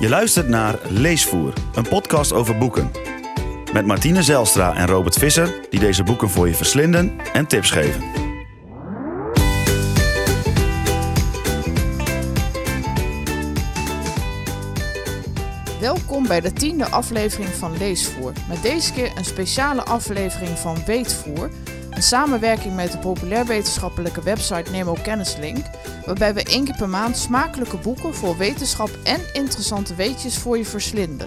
Je luistert naar Leesvoer, een podcast over boeken. Met Martine Zelstra en Robert Visser, die deze boeken voor je verslinden en tips geven. Welkom bij de tiende aflevering van Leesvoer. Met deze keer een speciale aflevering van Weetvoer. Een samenwerking met de populair-wetenschappelijke website Nemo Kennislink. Waarbij we één keer per maand smakelijke boeken voor wetenschap en interessante weetjes voor je verslinden.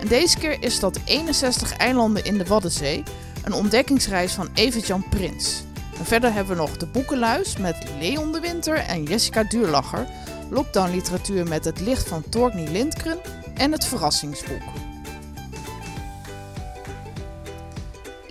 En deze keer is dat 61 eilanden in de Waddenzee. Een ontdekkingsreis van Evert-Jan Prins. En verder hebben we nog de boekenluis met Leon de Winter en Jessica Duurlacher. Lockdown literatuur met het licht van Torgny Lindgren en het verrassingsboek.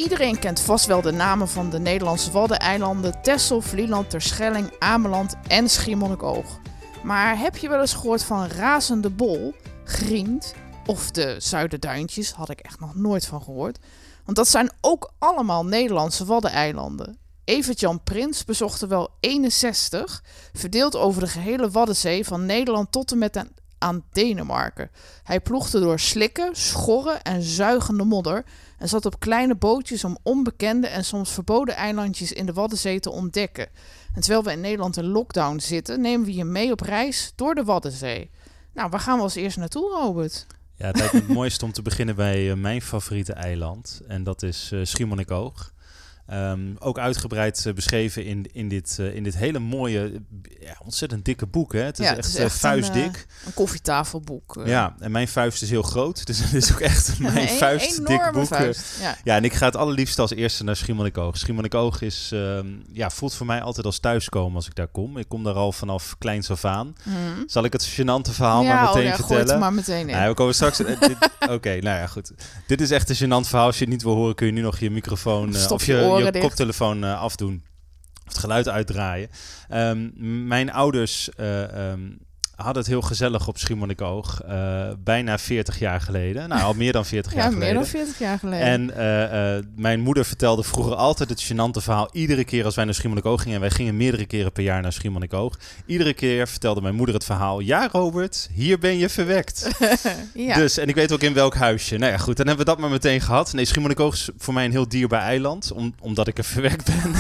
Iedereen kent vast wel de namen van de Nederlandse Waddeneilanden Texel, Vlieland, Terschelling, Ameland en Schiermonnikoog. Maar heb je wel eens gehoord van Razende Bol, Griend of de Zuiderduintjes? Had ik echt nog nooit van gehoord. Want dat zijn ook allemaal Nederlandse Waddeneilanden. Evert-Jan Prins bezocht er wel 61, verdeeld over de gehele Waddenzee van Nederland tot en met aan Denemarken. Hij ploegde door slikken, schorren en zuigende modder en zat op kleine bootjes om onbekende en soms verboden eilandjes in de Waddenzee te ontdekken. En terwijl we in Nederland in lockdown zitten, nemen we je mee op reis door de Waddenzee. Nou, waar gaan we als eerst naartoe, Robert? Ja, het lijkt me het mooiste om te beginnen bij uh, mijn favoriete eiland. En dat is uh, Schiermonnikoog. Um, ook uitgebreid uh, beschreven in, in, dit, uh, in dit hele mooie, ja, ontzettend dikke boek. Hè? Het is ja, echt, het is echt vuistdik. Een, een koffietafelboek. Ja, en mijn vuist is heel groot. Dus het is ook echt mijn een vuist dik boek. Vuist, ja. ja, en ik ga het allerliefst als eerste naar Schiermonnikoog. Schiermonnikoog is, um, ja, voelt voor mij altijd als thuiskomen als ik daar kom. Ik kom daar al vanaf kleins af aan. Mm. Zal ik het gênante verhaal ja, maar meteen oh, ja, vertellen? Maar meteen in. Nou, we komen straks... Oké, okay, nou ja, goed. Dit is echt een gênant verhaal. Als je het niet wil horen, kun je nu nog je microfoon of, of je, je, koptelefoon uh, afdoen. Of het geluid uitdraaien. Um, mijn ouders uh, um, hadden het heel gezellig op Schiermonnikoog. Uh, bijna 40 jaar geleden. Nou, al meer dan 40 ja, jaar geleden. meer dan 40 jaar geleden. En uh, mijn moeder vertelde vroeger altijd het gênante verhaal. Iedere keer als wij naar Schiermonnikoog gingen. En wij gingen meerdere keren per jaar naar Schiermonnikoog. Iedere keer vertelde mijn moeder het verhaal. Ja, Robert, hier ben je verwekt. ja. Dus, en ik weet ook in welk huisje. Nou ja, goed, dan hebben we dat maar meteen gehad. Nee, Schiermonnikoog is voor mij een heel dierbaar eiland. Om, omdat ik er verwekt ben.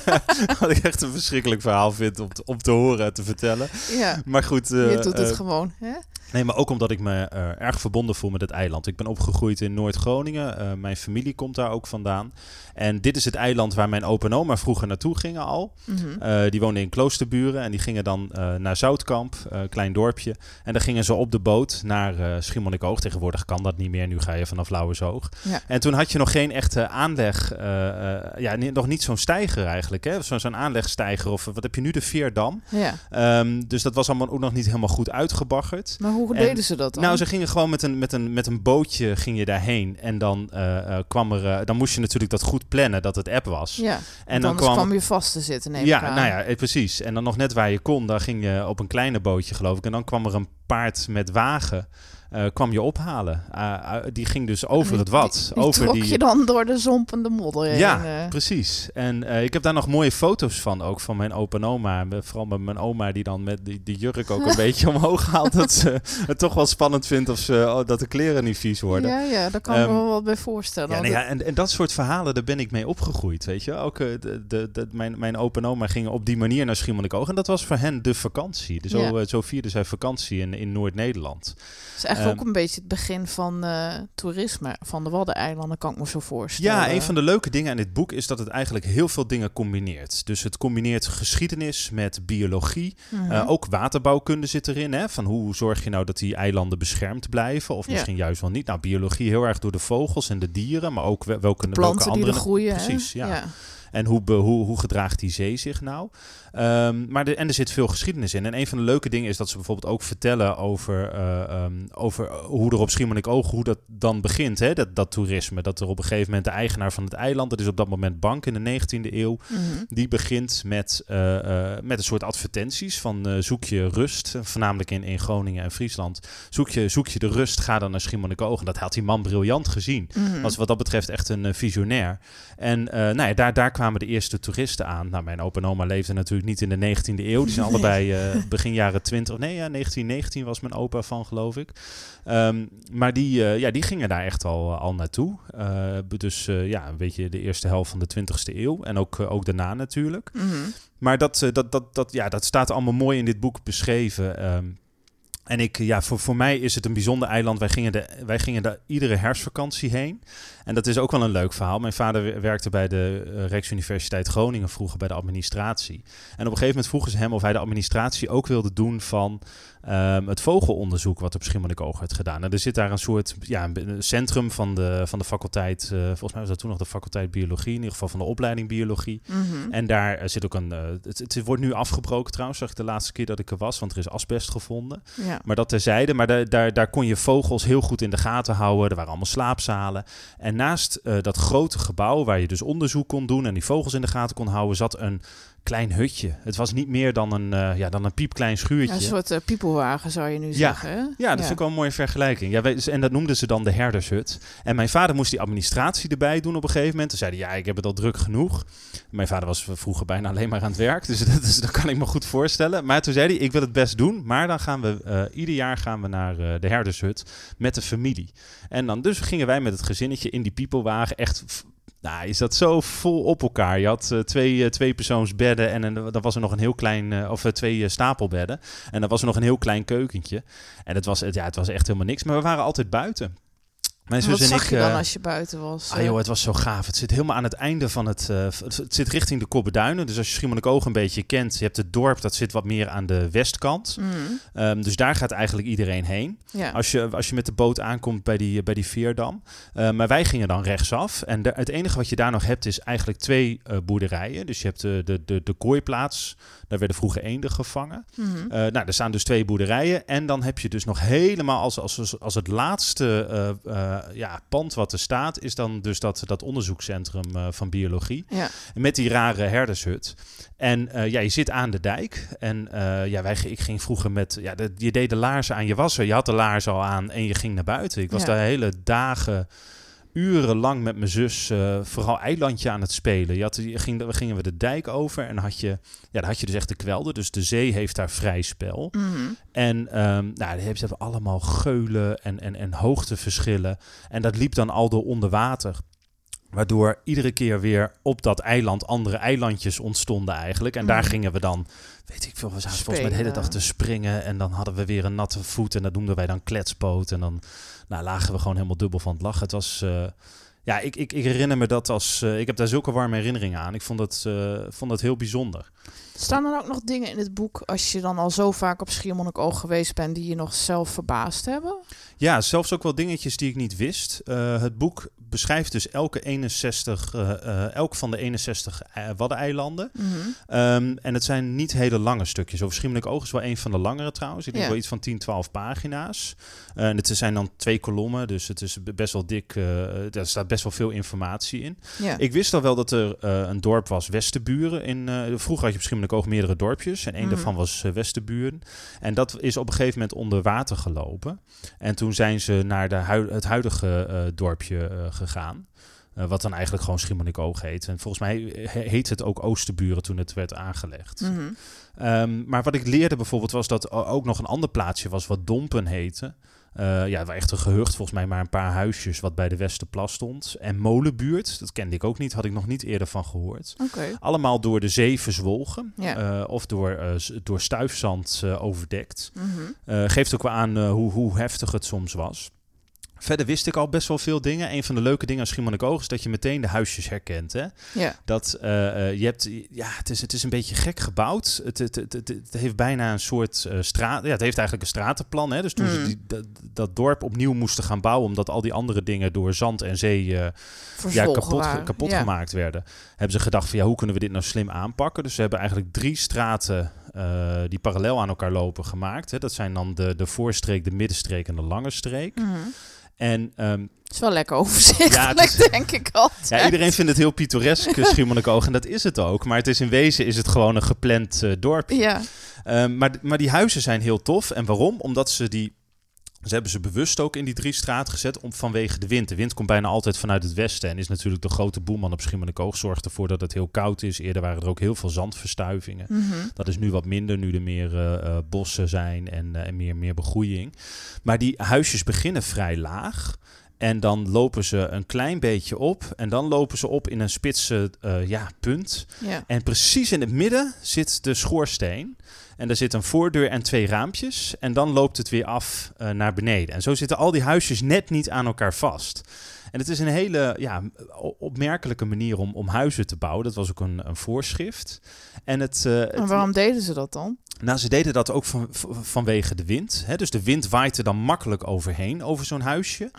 Wat ik echt een verschrikkelijk verhaal vind om te, om te horen en te vertellen. Ja. Maar goed. Je doet het uh, gewoon, hè? Nee, maar ook omdat ik me uh, erg verbonden voel met het eiland. Ik ben opgegroeid in Noord-Groningen. Uh, mijn familie komt daar ook vandaan. En dit is het eiland waar mijn opa en oma vroeger naartoe gingen al. Mm -hmm. uh, die woonden in Kloosterburen en die gingen dan naar Zoutkamp, klein dorpje. En dan gingen ze op de boot naar Schiermonnikoog. Tegenwoordig kan dat niet meer, nu ga je vanaf Lauwersoog. Ja. En toen had je nog geen echte aanleg, ja, nog niet zo'n stijger eigenlijk. Zo'n zo aanlegstijger of wat heb je nu, de Veerdam. Ja. Um, dus dat was allemaal ook nog niet helemaal goed uitgebaggerd. Maar hoe deden en, ze dat dan? Nou, ze gingen gewoon met een, met een, met een bootje ging je daarheen. En dan uh, uh, kwam er. Uh, dan moest je natuurlijk dat goed plannen dat het app was. Ja. En dan kwam, kwam je vast te zitten. Neem ja, nou ja, eh, precies. En dan nog net waar je kon, dan ging je op een kleine bootje, geloof ik. En dan kwam er een paard met wagen. Uh, kwam je ophalen. Uh, uh, die ging dus over het wat. Die, die over trok die... je dan door de zompende modder heen. Ja, precies. En ik heb daar nog mooie foto's van, ook van mijn opa en oma. Vooral met mijn oma die dan met die, die jurk ook een beetje omhoog haalt. Dat ze het toch wel spannend vindt of ze, oh, dat de kleren niet vies worden. Ja, ja daar kan ik um, me wel wat bij voorstellen. Ja, nee, ja en, en dat soort verhalen, daar ben ik mee opgegroeid, weet je. Ook de, de, de, mijn, mijn opa en oma gingen op die manier naar Schiermonnikoog. En dat was voor hen de vakantie. Dus zo, ja. zo vierden zij vakantie in, in Noord-Nederland. Is eigenlijk um, ook een beetje het begin van uh, toerisme van de Waddeneilanden, kan ik me zo voorstellen. Ja, een van de leuke dingen aan dit boek is dat het eigenlijk heel veel dingen combineert. Dus het combineert geschiedenis met biologie. Mm Mhm. -hmm. uh, ook waterbouwkunde zit erin. Hè? Van hoe zorg je nou dat die eilanden beschermd blijven? Of misschien ja. juist wel niet. Nou, biologie heel erg door de vogels en de dieren, maar ook welke, de welke andere... die er groeien. Precies, ja. ja. En hoe, hoe, hoe gedraagt die zee zich nou? Um, maar de, en er zit veel geschiedenis in. En een van de leuke dingen is dat ze bijvoorbeeld ook vertellen over, uh, um, over hoe er op Schiermonnikoog, hoe dat dan begint, hè? Dat, dat toerisme. Dat er op een gegeven moment de eigenaar van het eiland, dat is op dat moment Bank in de 19e eeuw, Mhm. die begint met, uh, uh, met een soort advertenties van zoek je rust, voornamelijk in, in Groningen en Friesland. Zoek je, zoek je de rust, ga dan naar Schiermonnikoog. En dat had die man briljant gezien. Mhm. Was wat dat betreft echt een visionair. En nou ja, daar, daar kwamen kwamen de eerste toeristen aan. Nou, mijn opa en oma leefden natuurlijk niet in de 19e eeuw. Die zijn allebei uh, begin jaren 20, nee ja, 1919 was mijn opa van, geloof ik. Um, maar die, uh, ja, die gingen daar echt al, al naartoe. Dus ja, een beetje de eerste helft van de 20e eeuw. En ook, ook daarna natuurlijk. Mhm. Maar dat, dat, dat, dat, ja, dat staat allemaal mooi in dit boek beschreven. Um, en ik, ja, voor, voor mij is het een bijzonder eiland. Wij gingen, de, wij gingen daar iedere herfstvakantie heen. En dat is ook wel een leuk verhaal. Mijn vader werkte bij de uh, Rijksuniversiteit Groningen vroeger bij de administratie. En op een gegeven moment vroegen ze hem of hij de administratie ook wilde doen van um, het vogelonderzoek wat op Schiermonnikoog werd gedaan. En er zit daar een soort ja, een centrum van de, van de faculteit, uh, volgens mij was dat toen nog de faculteit biologie, in ieder geval van de opleiding biologie. Mm -hmm. En daar uh, zit ook een, uh, het, het, wordt nu afgebroken trouwens, zag ik de laatste keer dat ik er was, want er is asbest gevonden. Ja. Maar dat terzijde, maar daar, daar, daar kon je vogels heel goed in de gaten houden. Er waren allemaal slaapzalen. En naast dat grote gebouw waar je dus onderzoek kon doen en die vogels in de gaten kon houden, zat een klein hutje. Het was niet meer dan een, uh, ja, dan een piepklein schuurtje. Ja, een soort uh, piepelwagen zou je nu ja. zeggen. Hè? Ja, dat ja. vind ik wel een mooie vergelijking. Ja, wij, en dat noemden ze dan de herdershut. En mijn vader moest die administratie erbij doen op een gegeven moment. Toen zei hij, ja, ik heb het al druk genoeg. Mijn vader was vroeger bijna alleen maar aan het werk. Dus dat, dus dat kan ik me goed voorstellen. Maar toen zei hij, ik wil het best doen. Maar dan gaan we, uh, ieder jaar gaan we naar de herdershut met de familie. En dan dus gingen wij met het gezinnetje in die piepelwagen echt nou, je zat zo vol op elkaar. Je had uh, twee, uh, twee persoonsbedden en een, dan was er nog een heel klein, uh, of twee stapelbedden. En dan was er nog een heel klein keukentje. En het was, ja, het was echt helemaal niks. Maar we waren altijd buiten. Mijn zus Wat zag ik, je dan uh, als je buiten was? Ah joh, het was zo gaaf. Het zit helemaal aan het einde van het... Uh, het zit richting de Kobbeduinen. Dus als je Schiermonnikoog een beetje kent... Je hebt het dorp, dat zit wat meer aan de westkant. Mm. Um, dus daar gaat eigenlijk iedereen heen. Ja. Als, je, als je met de boot aankomt bij die, bij die Veerdam. Uh, maar wij gingen dan rechtsaf. En de, het enige wat je daar nog hebt is eigenlijk twee boerderijen. Dus je hebt de, de, de, de kooiplaats. Daar werden vroeger eenden gevangen. Mm. nou, er staan dus twee boerderijen. En dan heb je dus nog helemaal als, als, als het laatste ja, pand wat er staat, is dan dus dat, dat onderzoekscentrum van biologie. Ja. Met die rare herdershut. En ja, je zit aan de dijk. En ja, wij, ik ging vroeger met. Ja, de, je deed de laarzen aan je wassen. Je had de laarzen al aan en je ging naar buiten. Ik was Ja. daar hele dagen. Urenlang met mijn zus uh, vooral eilandje aan het spelen. Je had, je ging, we gingen we de dijk over en had je, ja, dan had je dus echt de kwelder. Dus de zee heeft daar vrij spel. Mhm. En um, nou, die hebben allemaal geulen en, en, en hoogteverschillen. En dat liep dan al door onder water. Waardoor iedere keer weer op dat eiland andere eilandjes ontstonden eigenlijk. En daar Mhm. gingen we dan, weet ik veel, we zaten volgens mij de hele dag te springen. En dan hadden we weer een natte voet en dat noemden wij dan kletspoot. En dan nou, lagen we gewoon helemaal dubbel van het lachen. Het was, eh, ja, ik, ik, ik herinner me dat als, eh, ik heb daar zulke warme herinneringen aan. Ik vond dat, eh, vond dat heel bijzonder. Staan er ook nog dingen in het boek, als je dan al zo vaak op Schiermonnikoog geweest bent, die je nog zelf verbaasd hebben? Ja, zelfs ook wel dingetjes die ik niet wist. Uh, het boek beschrijft dus elke 61, uh, uh, elk van de 61 eh, Waddeneilanden. Mhm. Um, en het zijn niet hele lange stukjes. Over Schiermonnikoog is wel een van de langere trouwens. Ik denk Ja. wel iets van 10, 12 pagina's. En het zijn dan twee kolommen, dus het is best wel dik. er staat best wel veel informatie in. Ja. Ik wist al wel dat er een dorp was, Westerburen. In, vroeger had je op Schiermonnikoog meerdere dorpjes. En één Mhm. daarvan was Westerburen. En dat is op een gegeven moment onder water gelopen. En toen zijn ze naar de het huidige uh, dorpje uh, gegaan. Uh, wat dan eigenlijk gewoon Schiermonnikoog heet. En volgens mij he heet het ook Oosterburen toen het werd aangelegd. Mhm. Um, maar wat ik leerde bijvoorbeeld was dat ook nog een ander plaatsje was wat Dompen heette. Uh, ja, waar echt een gehucht, volgens mij maar een paar huisjes wat bij de Westerplas stond. En Molenbuurt, dat kende ik ook niet, had ik nog niet eerder van gehoord. Allemaal door de zee verzwolgen Ja. uh, of door, uh, door stuifzand overdekt. Mhm. Geeft ook wel aan hoe, hoe heftig het soms was. Verder wist ik al best wel veel dingen. Een van de leuke dingen aan Schiermonnikoog is dat je meteen de huisjes herkent. Hè? Ja. Dat uh, uh, je hebt, ja, het is, het is een beetje gek gebouwd. Het, het, het, het, heeft bijna een soort uh, straat. Ja, het heeft eigenlijk een stratenplan. Hè? Dus toen Mm. ze die, dat, dat dorp opnieuw moesten gaan bouwen, omdat al die andere dingen door zand en zee uh, ja, kapot, kapot Ja. gemaakt werden, hebben ze gedacht van ja, hoe kunnen we dit nou slim aanpakken? Dus ze hebben eigenlijk drie straten uh, die parallel aan elkaar lopen gemaakt. Hè? Dat zijn dan de, de voorstreek, de middenstreek en de lange streek. Mhm. En ehm, Het is wel lekker overzichtelijk, Ja, is- denk ik altijd. ja, iedereen vindt het heel pittoresk, eh, Schiermonnikoog. En dat is het ook. Maar het is in wezen is het gewoon een gepland eh, dorpje. Ja. Ehm, maar, maar die huizen zijn heel tof. En waarom? Omdat ze die Ze hebben ze bewust ook in die drie straat gezet om, vanwege de wind. De wind komt bijna altijd vanuit het westen en is natuurlijk de grote boeman op Schiermonnikoog. Zorgt ervoor dat het heel koud is. Eerder waren er ook heel veel zandverstuivingen. Mhm. Dat is nu wat minder, nu er meer eh, eh, bossen zijn en, eh, en meer, meer begroeiing. Maar die huisjes beginnen vrij laag. En dan lopen ze een klein beetje op. En dan lopen ze op in een spitse eh, ja, punt. Ja. En precies in het midden zit de schoorsteen. En daar zit een voordeur en twee raampjes. En dan loopt het weer af eh, naar beneden. En zo zitten al die huisjes net niet aan elkaar vast. En het is een hele ja, opmerkelijke manier om, om huizen te bouwen. Dat was ook een, een voorschrift. En het, eh, het- En waarom deden ze dat dan? Nou, ze deden dat ook van, vanwege de wind. Hè? Dus de wind waait er dan makkelijk overheen, over zo'n huisje.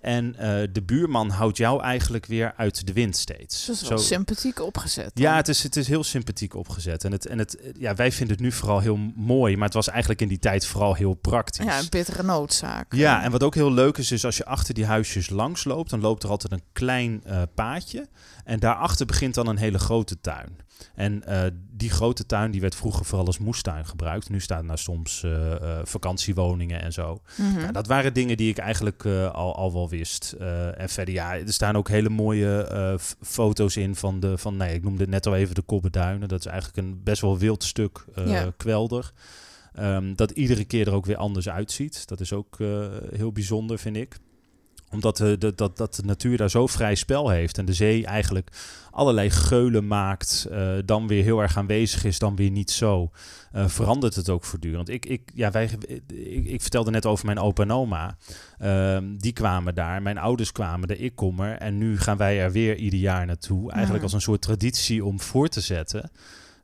En eh, de buurman houdt jou eigenlijk weer uit de wind steeds. Dus dat is wel sympathiek opgezet. dan. Ja, het is, het is heel sympathiek opgezet. En, het, en het, ja, wij vinden het nu vooral heel mooi, maar het was eigenlijk in die tijd vooral heel praktisch. ja, een bittere noodzaak. Ja, en wat ook heel leuk is, is als je achter die huisjes langs loopt, dan loopt er altijd een klein eh, paadje. En daarachter begint dan een hele grote tuin. En eh, die grote tuin die werd vroeger vooral als moestuin gebruikt. Nu staan daar soms eh, eh, vakantiewoningen en zo. Mhm. Nou, dat waren dingen die ik eigenlijk al, al wel wist. En verder, ja, er staan ook hele mooie foto's in van de, van, nee, ik noemde het net al even de Kobbeduinen. Dat is eigenlijk een best wel wild stuk kwelder. Ehm, dat iedere keer er ook weer anders uitziet. Dat is ook heel bijzonder, vind ik omdat de, de, dat, dat de natuur daar zo vrij spel heeft en de zee eigenlijk allerlei geulen maakt, eh, dan weer heel erg aanwezig is, dan weer niet zo, eh, verandert het ook voortdurend. Ik, ik, ja, wij, ik, ik vertelde net over mijn opa en oma. Ehm, die kwamen daar, mijn ouders kwamen er, ik kom er. En nu gaan wij er weer ieder jaar naartoe. Eigenlijk als een soort traditie om voor te zetten.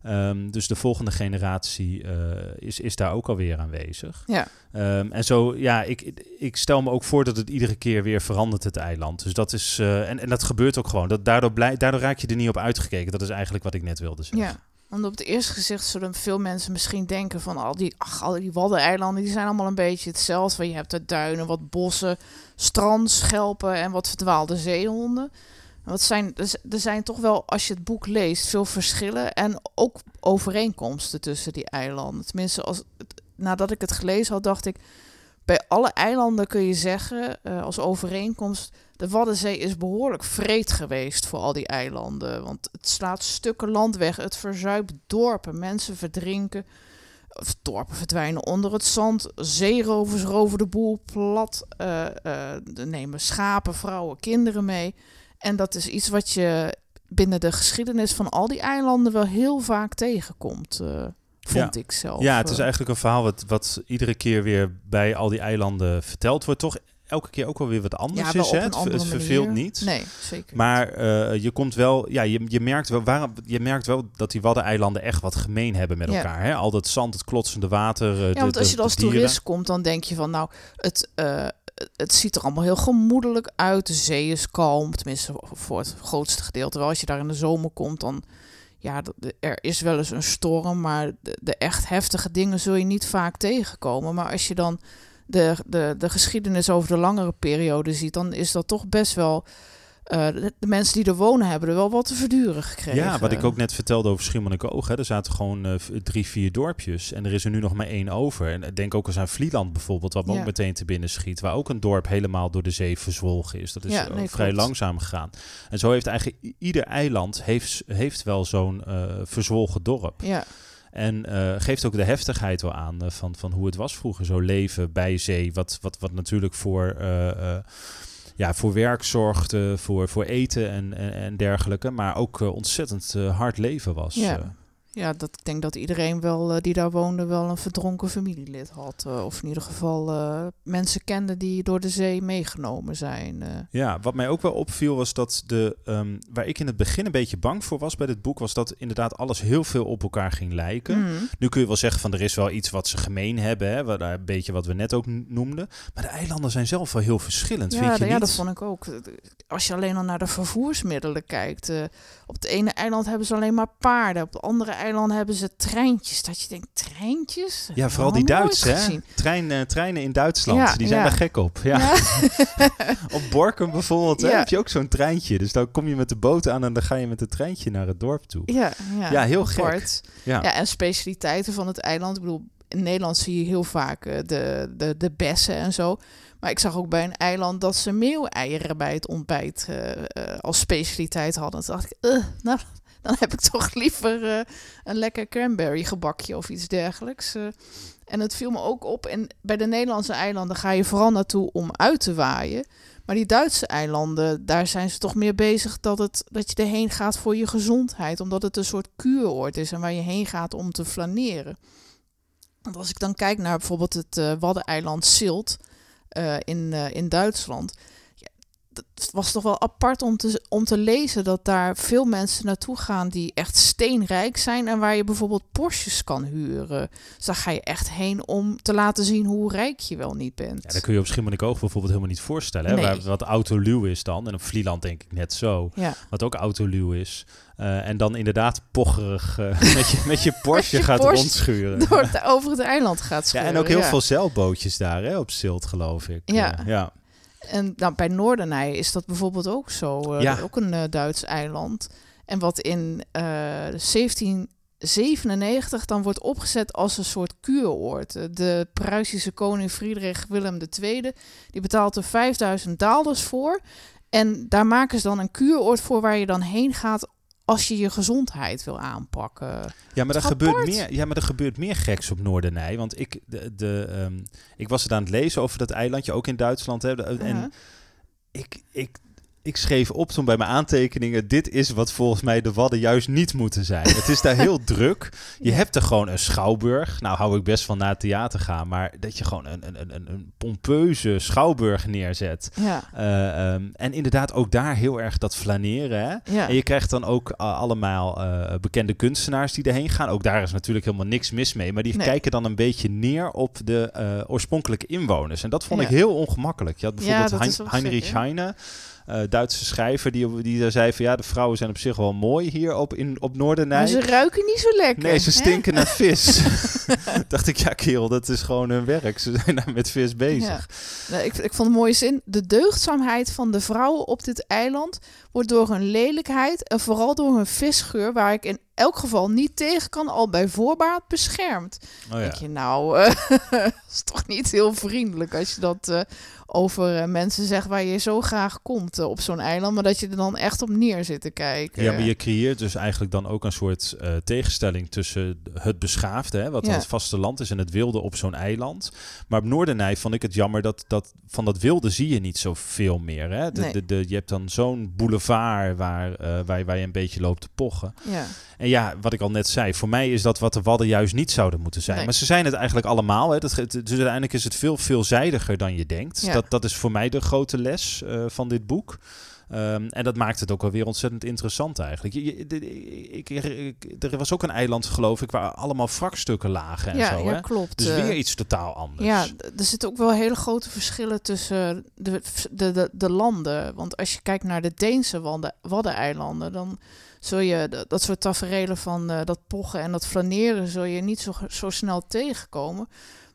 Ehm, dus de volgende generatie eh, is, is daar ook alweer aanwezig. Ja. Ehm, en zo, ja, ik, ik stel me ook voor dat het iedere keer weer verandert, het eiland. Dus dat is, eh, en, en dat gebeurt ook gewoon. Dat, daardoor, blij, daardoor raak je er niet op uitgekeken. Dat is eigenlijk wat ik net wilde zeggen. Ja, want op het eerste gezicht zullen veel mensen misschien denken van al die, ach, al die waddeneilanden, die zijn allemaal een beetje hetzelfde. Je hebt er duinen, wat bossen, strand, schelpen en wat verdwaalde zeehonden. Wat zijn, er zijn toch wel, als je het boek leest, veel verschillen en ook overeenkomsten tussen die eilanden. Tenminste, als, nadat ik het gelezen had, dacht ik, bij alle eilanden kun je zeggen, eh, als overeenkomst, de Waddenzee is behoorlijk vreed geweest voor al die eilanden. Want het slaat stukken land weg, het verzuipt dorpen, mensen verdrinken. Of dorpen verdwijnen onder het zand, zeerovers roven de boel plat, de nemen schapen, vrouwen, kinderen mee. En dat is iets wat je binnen de geschiedenis van al die eilanden wel heel vaak tegenkomt, eh, vond ik zelf. Ja, het is eh. eigenlijk een verhaal wat, wat iedere keer weer bij al die eilanden verteld wordt. Toch elke keer ook wel weer wat anders ja, is. Hè? Het, verveelt niet. Nee, zeker Maar eh, je komt wel, ja, je, je, merkt wel, waarom, je merkt wel dat die Waddeneilanden echt wat gemeen hebben met Ja. elkaar. Hè? Al dat zand, het klotsende water. Ja, de- want als je als de dieren. toerist komt, dan denk je van, nou, het, het ziet er allemaal heel gemoedelijk uit. De zee is kalm, tenminste voor het grootste gedeelte wel. Als je daar in de zomer komt, dan, ja, er is wel eens een storm, maar de, de echt heftige dingen zul je niet vaak tegenkomen. Maar als je dan de, de, de geschiedenis over de langere periode ziet, dan is dat toch best wel... eh, de, mensen die er wonen hebben er wel wat te verduren gekregen. Ja, wat ik ook net vertelde over Schiermonnikoog. Er zaten gewoon eh, v- drie, vier dorpjes. En er is er nu nog maar één over. En ik denk ook eens aan Vlieland bijvoorbeeld, wat me Ja. ook meteen te binnen schiet. Waar ook een dorp helemaal door de zee verzwolgen is. Dat is Ja, eh, nee, vrij klopt. langzaam gegaan. En zo heeft eigenlijk ieder eiland heeft, heeft wel zo'n eh, verzwolgen dorp. Ja, En eh, geeft ook de heftigheid wel aan eh, van, van hoe het was vroeger. Zo leven bij zee. Wat, wat, wat natuurlijk voor, eh, eh, ja, voor werk zorgde, voor, voor eten en, en, en dergelijke. Maar ook eh, ontzettend eh, hard leven was. Ja. Ja, dat, ik denk dat iedereen wel, eh, die daar woonde wel een verdronken familielid had. eh, of in ieder geval eh, mensen kende die door de zee meegenomen zijn. Ja, wat mij ook wel opviel was dat de, ehm, waar ik in het begin een beetje bang voor was bij dit boek, was dat inderdaad alles heel veel op elkaar ging lijken. Mm. Nu kun je wel zeggen van er is wel iets wat ze gemeen hebben, hè, wat, een beetje wat we net ook noemden. Maar de eilanden zijn zelf wel heel verschillend, Ja, vind je d- ja, niet? dat vond ik ook. Als je alleen al naar de vervoersmiddelen kijkt. Op het ene eiland hebben ze alleen maar paarden. Op het andere eiland hebben ze treintjes. Dat je denkt, treintjes? Ja, vooral die Duits, hè? Trein, eh, treinen in Duitsland, Ja, die zijn ja. daar gek op. Ja. Ja. op Borkum bijvoorbeeld hè, heb je ook zo'n treintje. Dus dan kom je met de boot aan en dan ga je met het treintje naar het dorp toe. Ja, ja, heel gek. Ja, Ja, en specialiteiten van het eiland. Ik bedoel, in Nederland zie je heel vaak eh, de, de, de bessen en zo. Maar ik zag ook bij een eiland dat ze meeuweieren bij het ontbijt eh, eh, als specialiteit hadden. Toen dacht ik, uh, nou, dan heb ik toch liever een lekker cranberry gebakje of iets dergelijks. en het viel me ook op. En bij de Nederlandse eilanden ga je vooral naartoe om uit te waaien. Maar die Duitse eilanden, daar zijn ze toch meer bezig dat, het, dat je erheen gaat voor je gezondheid. Omdat het een soort kuuroord is en waar je heen gaat om te flaneren. Want als ik dan kijk naar bijvoorbeeld het Waddeneiland Silt uh, in, uh, in Duitsland het was toch wel apart om te, om te lezen dat daar veel mensen naartoe gaan die echt steenrijk zijn en waar je bijvoorbeeld Porsches kan huren. Dus daar ga je echt heen om te laten zien hoe rijk je wel niet bent. Ja, dat kun je op Schiermonnikoog bijvoorbeeld helemaal niet voorstellen. Hè? Nee. Waar, wat autoluw is dan, en op Vlieland denk ik net zo, ja. wat ook autoluw is. Uh, en dan inderdaad pocherig uh, met, je, met je Porsche je gaat Porsche rondschuren. Door het, over het eiland gaat schuren. Ja, en ook heel ja. veel zeilbootjes daar hè, op Silt, geloof ik. Ja. Uh, ja. En nou, bij Noordernij is dat bijvoorbeeld ook zo. Uh, ja. Ook een Duits eiland. En wat in uh, 1797 dan wordt opgezet als een soort kuuroord. De Pruisische koning Friedrich Willem II die betaalt er 5000 daalders voor. En daar maken ze dan een kuuroord voor waar je dan heen gaat als je je gezondheid wil aanpakken. Ja, maar er gebeurt meer. Ja, maar er gebeurt meer geks op Noordernij. Want ik, de, de, um, ik was het aan het lezen over dat eilandje, ook in Duitsland. Hè, en uh -huh. ik, ik ik schreef op toen bij mijn aantekeningen: dit is wat volgens mij de Wadden juist niet moeten zijn. Het is daar heel druk. Je hebt er gewoon een schouwburg. Nou, hou ik best van naar het theater gaan, maar dat je gewoon een, een, een, een pompeuze schouwburg neerzet. Ja. Uh, um, en inderdaad ook daar heel erg dat flaneren. Hè? Ja. En je krijgt dan ook uh, allemaal uh, bekende kunstenaars die erheen gaan. Ook daar is natuurlijk helemaal niks mis mee, maar die nee. kijken dan een beetje neer op de uh, oorspronkelijke inwoners. En dat vond ja. ik heel ongemakkelijk. Je had bijvoorbeeld hein Heinrich Heine uh, Duitse schrijver die, die daar zei van ja, de vrouwen zijn op zich wel mooi hier op, in, op Noordernij. Maar ze ruiken niet zo lekker. Nee, ze stinken hè? naar vis. dacht ik, ja kerel, dat is gewoon hun werk. Ze zijn daar met vis bezig. Ja. Nou, ik, ik vond een mooie zin. De deugdzaamheid van de vrouwen op dit eiland wordt door hun lelijkheid en vooral door hun visgeur, waar ik in elk geval niet tegen kan, al bij voorbaat beschermd. Oh ja. Denk je nou, uh, is toch niet heel vriendelijk als je dat uh, over uh, mensen zegt waar je zo graag komt op zo'n eiland, maar dat je er dan echt op neer zit te kijken. Ja, maar je creëert dus eigenlijk dan ook een soort tegenstelling tussen het beschaafde, hè, wat ja. het vasteland is, en het wilde op zo'n eiland. Maar op Noordernij vond ik het jammer dat, dat van dat wilde zie je niet zoveel meer. Hè? De, nee. de, de, je hebt dan zo'n boulevard waar, waar, waar je een beetje loopt te pochen. Ja. En ja, wat ik al net zei, voor mij is dat wat de Wadden juist niet zouden moeten zijn. Nee. Maar ze zijn het eigenlijk allemaal. Hè. Dat, dus uiteindelijk is het veel veelzijdiger dan je denkt. Ja. Dat, dat is voor mij de grote les uh, van dit boek. Um, en dat maakt het ook alweer ontzettend interessant eigenlijk. Je, je, ik, ik, er was ook een eiland, geloof ik, waar allemaal wrakstukken lagen en ja, zo. Ja, hè? klopt. Dus weer iets totaal anders. Ja, er zitten ook wel hele grote verschillen tussen de, de, de, de landen. Want als je kijkt naar de Deense Waddeneilanden, dan zul je dat soort taferelen van uh, dat pochen en dat flaneren zul je niet zo, zo snel tegenkomen.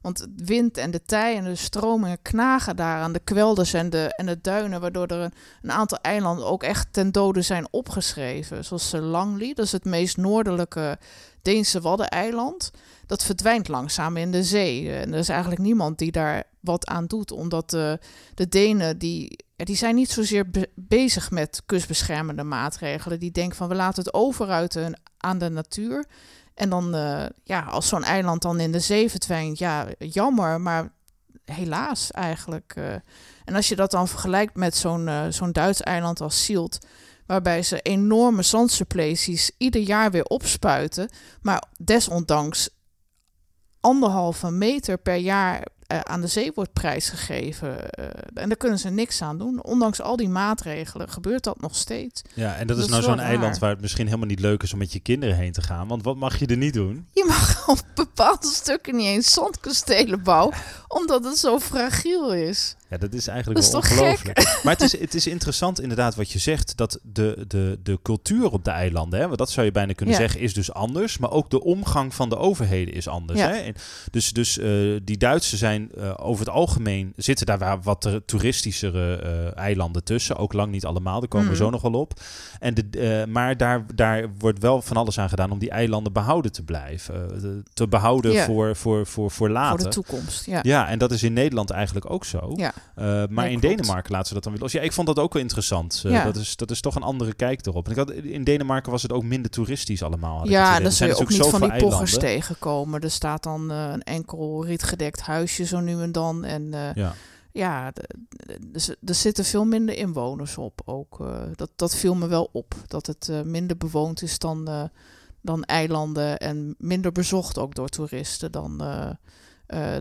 Want het wind en de tij en de stromingen knagen daar aan de kwelders en de, en de duinen, waardoor er een, aantal eilanden ook echt ten dode zijn opgeschreven. Zoals Langley, dat is het meest noordelijke Deense Waddeneiland. Dat verdwijnt langzaam in de zee. En er is eigenlijk niemand die daar wat aan doet, omdat de, de Denen die, die zijn niet zozeer be bezig met kustbeschermende maatregelen. Die denken van we laten het over uit de, aan de natuur. En dan, uh, ja, als zo'n eiland dan in de zee verdwijnt, ja, jammer, maar helaas eigenlijk. Uh, en als je dat dan vergelijkt met zo'n uh, zo'n Duits eiland als Sielt, waarbij ze enorme zandsuppleties ieder jaar weer opspuiten, maar desondanks anderhalve meter per jaar uh, aan de zee wordt prijsgegeven. Uh, en daar kunnen ze niks aan doen. Ondanks al die maatregelen gebeurt dat nog steeds. Ja, en dat, dat is nou zo'n eiland waar het misschien helemaal niet leuk is om met je kinderen heen te gaan. Want wat mag je er niet doen? Je mag op bepaalde stukken niet eens zandkastelen bouwen, omdat het zo fragiel is. Ja, dat is eigenlijk dat is wel ongelooflijk. Maar het is, het is interessant inderdaad wat je zegt, dat de, de, de cultuur op de eilanden, hè, want dat zou je bijna kunnen ja. zeggen, is dus anders. Maar ook de omgang van de overheden is anders. Ja. Hè? En dus dus uh, die Duitsers zijn zijn uh, over het algemeen zitten daar wat toeristischere uh, eilanden tussen. Ook lang niet allemaal, daar komen we Mhm. zo nog wel op. En de, uh, maar daar, daar wordt wel van alles aan gedaan om die eilanden behouden te blijven. Te behouden voor, voor, voor, voor later. Voor de toekomst, ja. Ja, en dat is in Nederland eigenlijk ook zo. Ja. Maar Nee, in klopt. Denemarken laten ze dat dan weer los. Ja, ik vond dat ook wel interessant. Ja. dat, is, dat is toch een andere kijk erop. En ik had, in Denemarken was het ook minder toeristisch allemaal. Ja, dan Er zul je ook niet van die zoveel poggers eilanden. tegenkomen. Er staat dan eh, een enkel rietgedekt huisje zo nu en dan. En eh, Ja. ja, dus er zitten veel minder inwoners op ook. eh, dat, dat viel me wel op. Dat het eh, minder bewoond is dan, dan eilanden. En minder bezocht ook door toeristen dan,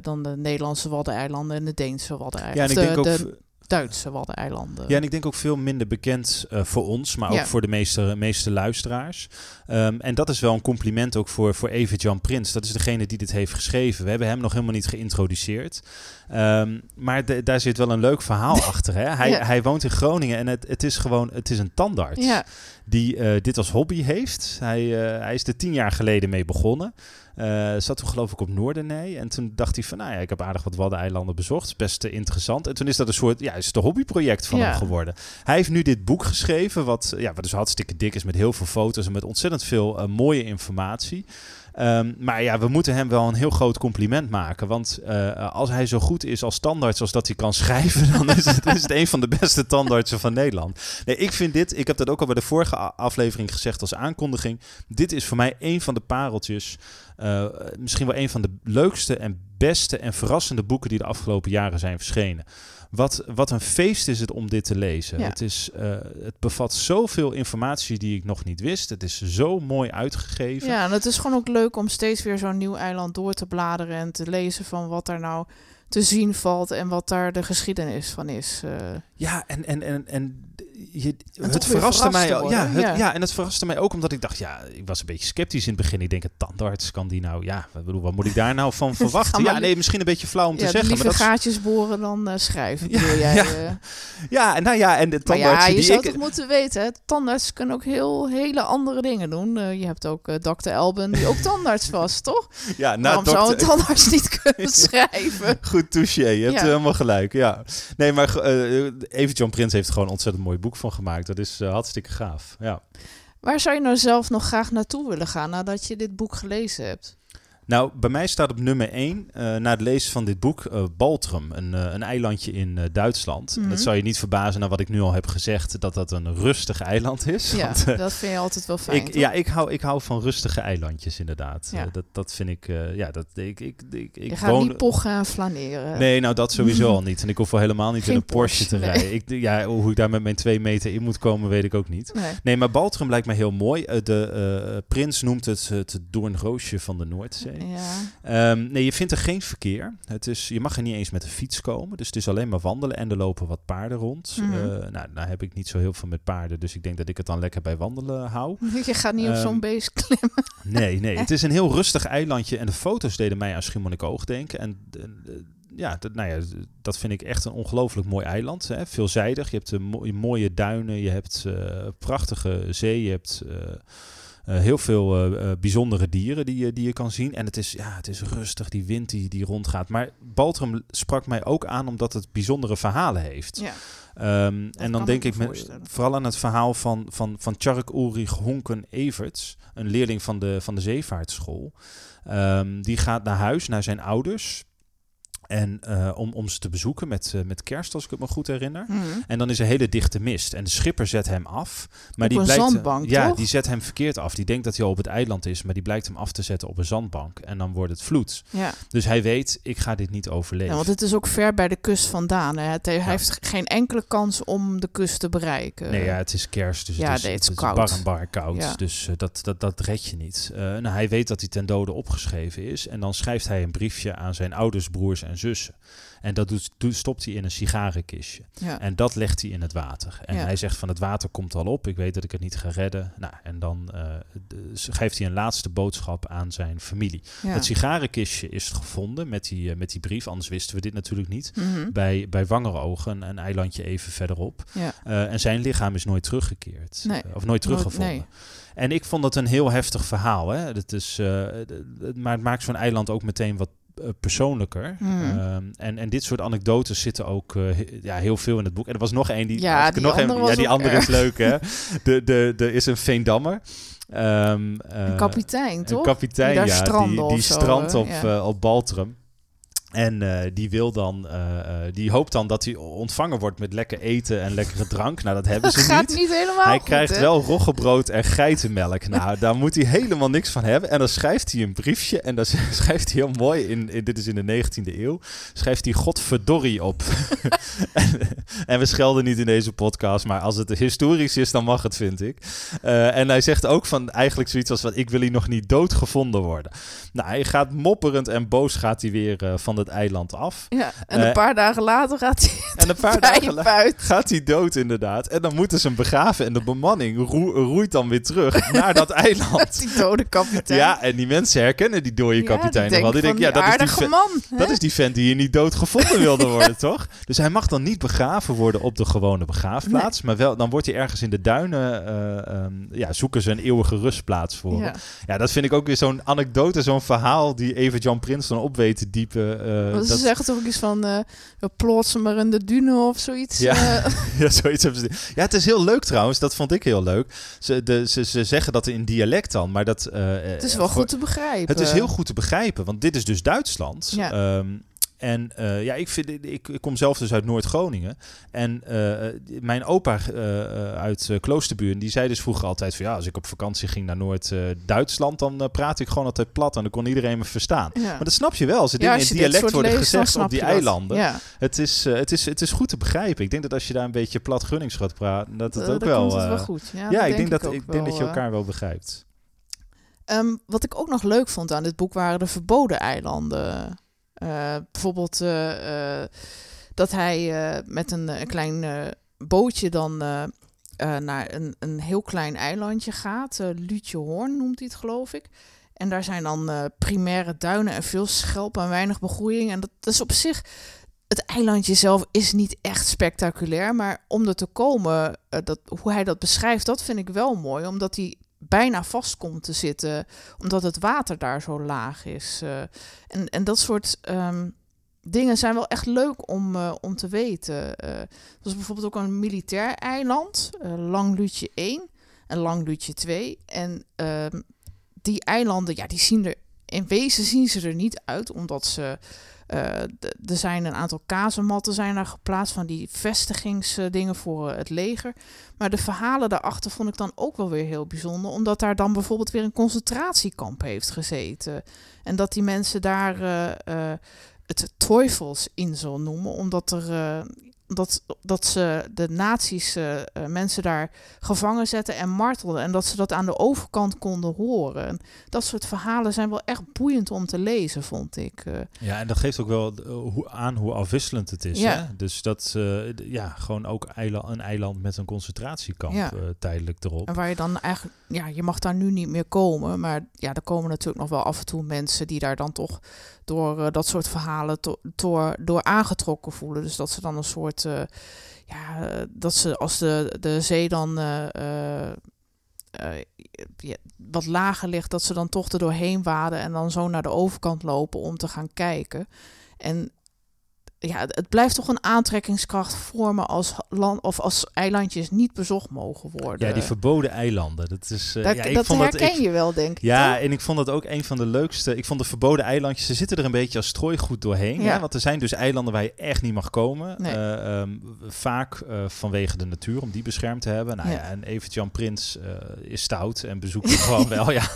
dan de Nederlandse Waddeneilanden en de Deense Ja, Waddeneilanden. en ik de, denk ook... de Duitse Waddeneilanden. Ja, en ik denk ook veel minder bekend eh, voor ons, maar ook Ja. voor de meeste, meeste luisteraars. Ehm, en dat is wel een compliment ook voor, voor Evert-Jan Prins. Dat is degene die dit heeft geschreven. We hebben hem nog helemaal niet geïntroduceerd. Ehm, maar de- daar zit wel een leuk verhaal achter. Hè? Hij, Ja. hij woont in Groningen en het, het is gewoon het is een tandarts ja, die eh, dit als hobby heeft. Hij, eh, hij is er tien jaar geleden mee begonnen. Eh, zat toen geloof ik op Noorderzee. En toen dacht hij van, nou ja, ik heb aardig wat Waddeneilanden bezocht. Best eh, interessant. En toen is dat een soort, ja, is het een hobbyproject van Ja. hem geworden. Hij heeft nu dit boek geschreven, wat, ja, wat dus hartstikke dik is met heel veel foto's en met ontzettend veel eh, mooie informatie. Ehm, maar ja, we moeten hem wel een heel groot compliment maken. Want eh, als hij zo goed is als tandarts als dat hij kan schrijven, dan is het, is het een van de beste tandartsen van Nederland. Nee, ik vind dit, ik heb dat ook al bij de vorige aflevering gezegd als aankondiging. Dit is voor mij een van de pareltjes. eh, misschien wel een van de leukste en beste en verrassende boeken die de afgelopen jaren zijn verschenen. Wat, wat een feest is het om dit te lezen. Ja. Het, is, eh, het bevat zoveel informatie die ik nog niet wist. Het is zo mooi uitgegeven. ja, en het is gewoon ook leuk om steeds weer zo'n nieuw eiland door te bladeren en te lezen van wat daar nou te zien valt en wat daar de geschiedenis van is. eh. Ja, en, en, en, en je, het verraste verrast mij. worden, Ja, het, ja. ja. en het verraste mij ook omdat ik dacht, ja, ik was een beetje sceptisch in het begin. Ik denk, een tandarts kan die nou, ja, ik bedoel, wat moet ik daar nou van verwachten? Ja, nee, misschien een beetje flauw om te zeggen. liever Maar dat, is- gaatjes boren dan eh, schrijven, Ja, jij? ja. eh. ja, nou ja, en de tandarts ja, je die zou ik... toch moeten weten, hè? tandarts kunnen ook heel hele andere dingen doen. Eh, je hebt ook Dr. Elben, die ook tandarts was, toch? Ja, nou, Waarom zou een dokter- tandarts niet kunnen schrijven? Goed touché, je hebt helemaal gelijk. Ja. Nee, maar even John Prins heeft gewoon ontzettend mooi boek van gemaakt. Dat is eh, hartstikke gaaf. Ja. Waar zou je nou zelf nog graag naartoe willen gaan nadat je dit boek gelezen hebt? Nou, bij mij staat op nummer 1, na het lezen van dit boek, eh Baltrum, een, eh, een eilandje in eh, Duitsland. En Mhm. dat zou je niet verbazen naar wat ik nu al heb gezegd, dat dat een rustig eiland is. Ja, Want, eh, dat vind je altijd wel fijn. ik, ja, ik hou, ik hou van rustige eilandjes inderdaad. Ja. Eh, dat, dat vind ik, eh, ja, dat, ik, ik, ik, ik je gaat woon... niet pochen en flaneren. Nee, nou dat sowieso al niet. En ik hoef wel helemaal niet Geen in een Porsche, Porsche, te nee. rijden. Ik, ja, hoe ik daar met mijn twee meter in moet komen, weet ik ook niet. Nee. Nee, maar Baltrum lijkt mij heel mooi. Eh, de eh, prins noemt het het doornroosje van de Noordzee. Ja. Ehm, nee, je vindt er geen verkeer. Het is, je mag er niet eens met de fiets komen. Dus het is alleen maar wandelen en er lopen wat paarden rond. Eh, nou, nou heb ik niet zo heel veel met paarden. Dus ik denk dat ik het dan lekker bij wandelen hou. Je gaat niet op Ehm, zo'n beest klimmen. Nee, nee. Het is een heel rustig eilandje. En de foto's deden mij aan Schiermonnikoog denken. En eh, eh, ja, dat, nou ja, dat vind ik echt een ongelooflijk mooi eiland. Hè. Veelzijdig. Je hebt een mooie, duinen. Je hebt eh, prachtige zee. Je hebt... eh, eh, heel veel eh, eh, bijzondere dieren die, je die je kan zien. En het is, ja, het is rustig, die wind die, die rondgaat. Maar Baltrum sprak mij ook aan omdat het bijzondere verhalen heeft. Ja. Ehm, en dan denk ik me vooral aan het verhaal van, van, van Tjark Ulrich Honken Everts, een leerling van de, van de zeevaartschool. Ehm, die gaat naar huis, naar zijn ouders. En eh, om, om ze te bezoeken met, eh, met kerst, als ik het me goed herinner. Mhm. En dan is er hele dichte mist. En de schipper zet hem af. Maar Op die een blijkt, zandbank, Ja, toch? die zet hem verkeerd af. Die denkt dat hij al op het eiland is. Maar die blijkt hem af te zetten op een zandbank. En dan wordt het vloed. Ja. Dus hij weet, ik ga dit niet overleven. ja, want het is ook ver bij de kust vandaan. Hè. Het, hij heeft geen enkele kans om de kust te bereiken. Nee, ja, het is kerst, dus ja, het is, nee, het is het koud. bar en bar koud. Dus eh, dat, dat, dat red je niet. Nou, hij weet dat hij ten dode opgeschreven is. En dan schrijft hij een briefje aan zijn ouders, broers en zussen. En dat doet, stopt hij in een sigarenkistje. Ja. En dat legt hij in het water. En Ja. hij zegt van het water komt al op. Ik weet dat ik het niet ga redden. Nou, en dan eh, geeft hij een laatste boodschap aan zijn familie. Ja. Het sigarenkistje is gevonden met die, eh, met die brief. Anders wisten we dit natuurlijk niet. Mhm. Bij, bij Wangerogen, een eilandje even verderop. Eh, en zijn lichaam is nooit teruggekeerd. Nee. Of nooit teruggevonden. nee. En ik vond het een heel heftig verhaal. Hè? Dat is, maar het maakt zo'n eiland ook meteen wat, persoonlijker. Mhm. Ehm, en, en dit soort anekdotes zitten ook eh, he- ja, heel veel in het boek. En er was nog één die. Ja, die nog andere een, ja, die andere is leuk, hè? De, de, de is een Veendammer. Ehm, eh, Een kapitein, toch? Een kapitein, ja. die die strandt eh, op, ja. eh, op Baltrum. En eh, die wil dan, eh, eh, die hoopt dan dat hij ontvangen wordt met lekker eten en lekkere drank. Nou, dat hebben Dat ze gaat niet. niet helemaal Hij goed, krijgt hè? wel roggebrood en geitenmelk. Nou, daar moet hij helemaal niks van hebben. En dan schrijft hij een briefje. En dan schrijft hij heel mooi, in, in, dit is in de 19e eeuw, schrijft hij Godverdorrie op. en, en we schelden niet in deze podcast, maar als het historisch is, dan mag het, vind ik. En hij zegt ook van eigenlijk zoiets als, van, ik wil hier nog niet dood gevonden worden. Nou, hij gaat mopperend en boos gaat hij weer van het eiland af. Ja, en Eh, een paar dagen later gaat hij En een paar dagen later gaat hij dood inderdaad. En dan moeten ze hem begraven. En de bemanning roe- roeit dan weer terug naar dat eiland. Die dode kapitein. Ja, en die mensen herkennen die dode kapitein nog wel. Die denken, ja, dat is die, man. hè? dat is die vent die hier niet dood gevonden wilde worden, toch? Dus hij mag dan niet begraven worden op de gewone begraafplaats. Maar wel, dan wordt hij ergens in de duinen, eh, ehm, ja, zoeken ze een eeuwige rustplaats voor. Ja, dat vind ik ook weer zo'n anekdote, zo'n verhaal die even Jan Prins dan op weet te diepen. Eh, ze zeggen toch ook iets van, eh plots ze maar in de dunen of zoiets. Ja. eh. Ja, zoiets hebben ze. Ja, het is heel leuk trouwens. Dat vond ik heel leuk. Ze, de, ze, ze zeggen dat in dialect dan, maar dat. het is wel goed te begrijpen. Het is heel goed te begrijpen, want dit is dus Duitsland. Ja. Ehm, en eh, ja, ik, vind, ik, ik kom zelf dus uit Noord-Groningen. En eh, mijn opa eh, uit Kloosterburen, die zei dus vroeger altijd van ja, als ik op vakantie ging naar Noord-Duitsland, dan praat ik gewoon altijd plat en dan kon iedereen me verstaan. Ja. Maar dat snap je wel, als er Ja, dingen als in dialect worden leest, gezegd op die eilanden. Ja, Het is, het, is, het is goed te begrijpen. Ik denk dat als je daar een beetje plat Gunnings gaat praten, dat het ook wel... het wel goed. Ja, ik denk, dat, ik denk dat je elkaar wel begrijpt. Ehm, wat ik ook nog leuk vond aan dit boek waren de verboden eilanden. Eh, bijvoorbeeld eh, eh, dat hij met een, klein bootje dan naar een, een heel klein eilandje gaat. Uh, Lutjehoorn noemt hij het, geloof ik. En daar zijn dan primaire duinen en veel schelp en weinig begroeiing. En dat, is op zich... Het eilandje zelf is niet echt spectaculair, maar om er te komen, dat, hoe hij dat beschrijft, dat vind ik wel mooi. Omdat hij bijna vast komt te zitten, omdat het water daar zo laag is. Uh, en, en dat soort um, dingen zijn wel echt leuk om, uh, om te weten. Uh, er was bijvoorbeeld ook een militair eiland, Langlutje 1 en Langlutje 2. En um, die eilanden, ja, die zien er in wezen zien ze er niet uit, omdat ze er zijn een aantal kazematten zijn daar geplaatst van die vestigingsdingen voor uh, het leger. Maar de verhalen daarachter vond ik dan ook wel weer heel bijzonder. Omdat daar dan bijvoorbeeld weer een concentratiekamp heeft gezeten. En dat die mensen daar uh, het Teufelsinsel noemen. Omdat er dat, dat ze de nazi's uh, mensen daar gevangen zetten en martelden. En dat ze dat aan de overkant konden horen. En dat soort verhalen zijn wel echt boeiend om te lezen, vond ik. Uh, ja, en dat geeft ook wel hoe, aan hoe afwisselend het is. Ja. Hè? Dus dat, uh, ja, gewoon ook eiland, een eiland met een concentratiekamp ja. tijdelijk erop. En waar je dan eigenlijk, ja, je mag daar nu niet meer komen. Maar ja, er komen natuurlijk nog wel af en toe mensen die daar dan toch door uh, dat soort verhalen door, door aangetrokken voelen. Dus dat ze dan een soort, uh, ja, dat ze als de, de zee dan ja, wat lager ligt, dat ze dan toch er doorheen waden en dan zo naar de overkant lopen om te gaan kijken. En ja, het blijft toch een aantrekkingskracht vormen als land of als eilandjes niet bezocht mogen worden. Ja, die verboden eilanden. Dat is. Uh, dat, ja, ik dat vond herken dat, ik, je wel, denk ik. Ja, toch? en ik vond dat ook een van de leukste. Ik vond de verboden eilandjes. Ze zitten er een beetje als strooigoed doorheen. Ja. Hè? Want er zijn dus eilanden waar je echt niet mag komen. Nee. Uh, um, vaak uh, vanwege de natuur, om die beschermd te hebben. Nou ja, ja en Evert Jan Prins is stout en bezoekt het gewoon wel. Ja.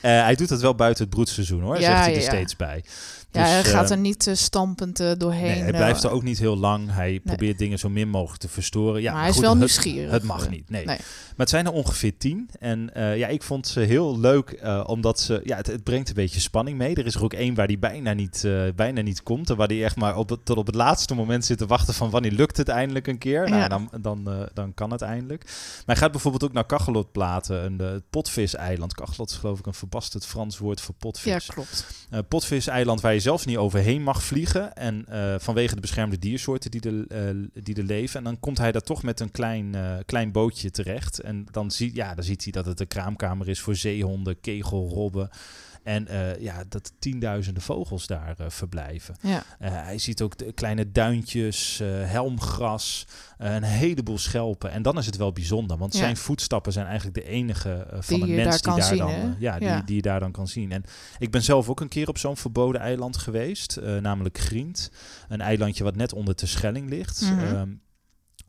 Hij doet dat wel buiten het broedseizoen hoor. Ja, zegt hij er ja. steeds bij. Ja, dus, hij gaat er niet stampend doorheen. Nee, hij blijft er ook niet heel lang. Hij nee. probeert dingen zo min mogelijk te verstoren. Ja, maar hij goed, is wel het, nieuwsgierig. Het mag niet, nee. nee. Maar het zijn er ongeveer tien. En uh, ja, ik vond ze heel leuk, uh, omdat ze... Ja, het, het, brengt een beetje spanning mee. Er is er ook één waar die bijna niet, uh, bijna niet komt. En waar die echt maar op het, tot op het laatste moment zit te wachten van... wanneer lukt het eindelijk een keer? Nou, dan, dan, dan kan het eindelijk. Maar hij gaat bijvoorbeeld ook naar Kachelotplaten. Een, het potviseiland. Kachelot is geloof ik een verbasterd Frans woord voor potvis. Ja, klopt. potviseiland waar je zelfs niet overheen mag vliegen. En uh, vanwege de beschermde diersoorten die er, uh, die er leven. En dan komt hij daar toch met een klein, uh, klein bootje terecht. En dan, zie, ja, dan ziet hij dat het een kraamkamer is voor zeehonden, kegelrobben. En uh, ja, dat tienduizenden vogels daar uh, verblijven. Ja. hij ziet ook de kleine duintjes, helmgras, een heleboel schelpen. En dan is het wel bijzonder, want zijn voetstappen zijn eigenlijk de enige van de mens die daar zien, dan, ja, die, die je daar dan kan zien. En ik ben zelf ook een keer op zo'n verboden eiland geweest, namelijk Grient. Een eilandje wat net onder de Schelling ligt. Mm -hmm. um,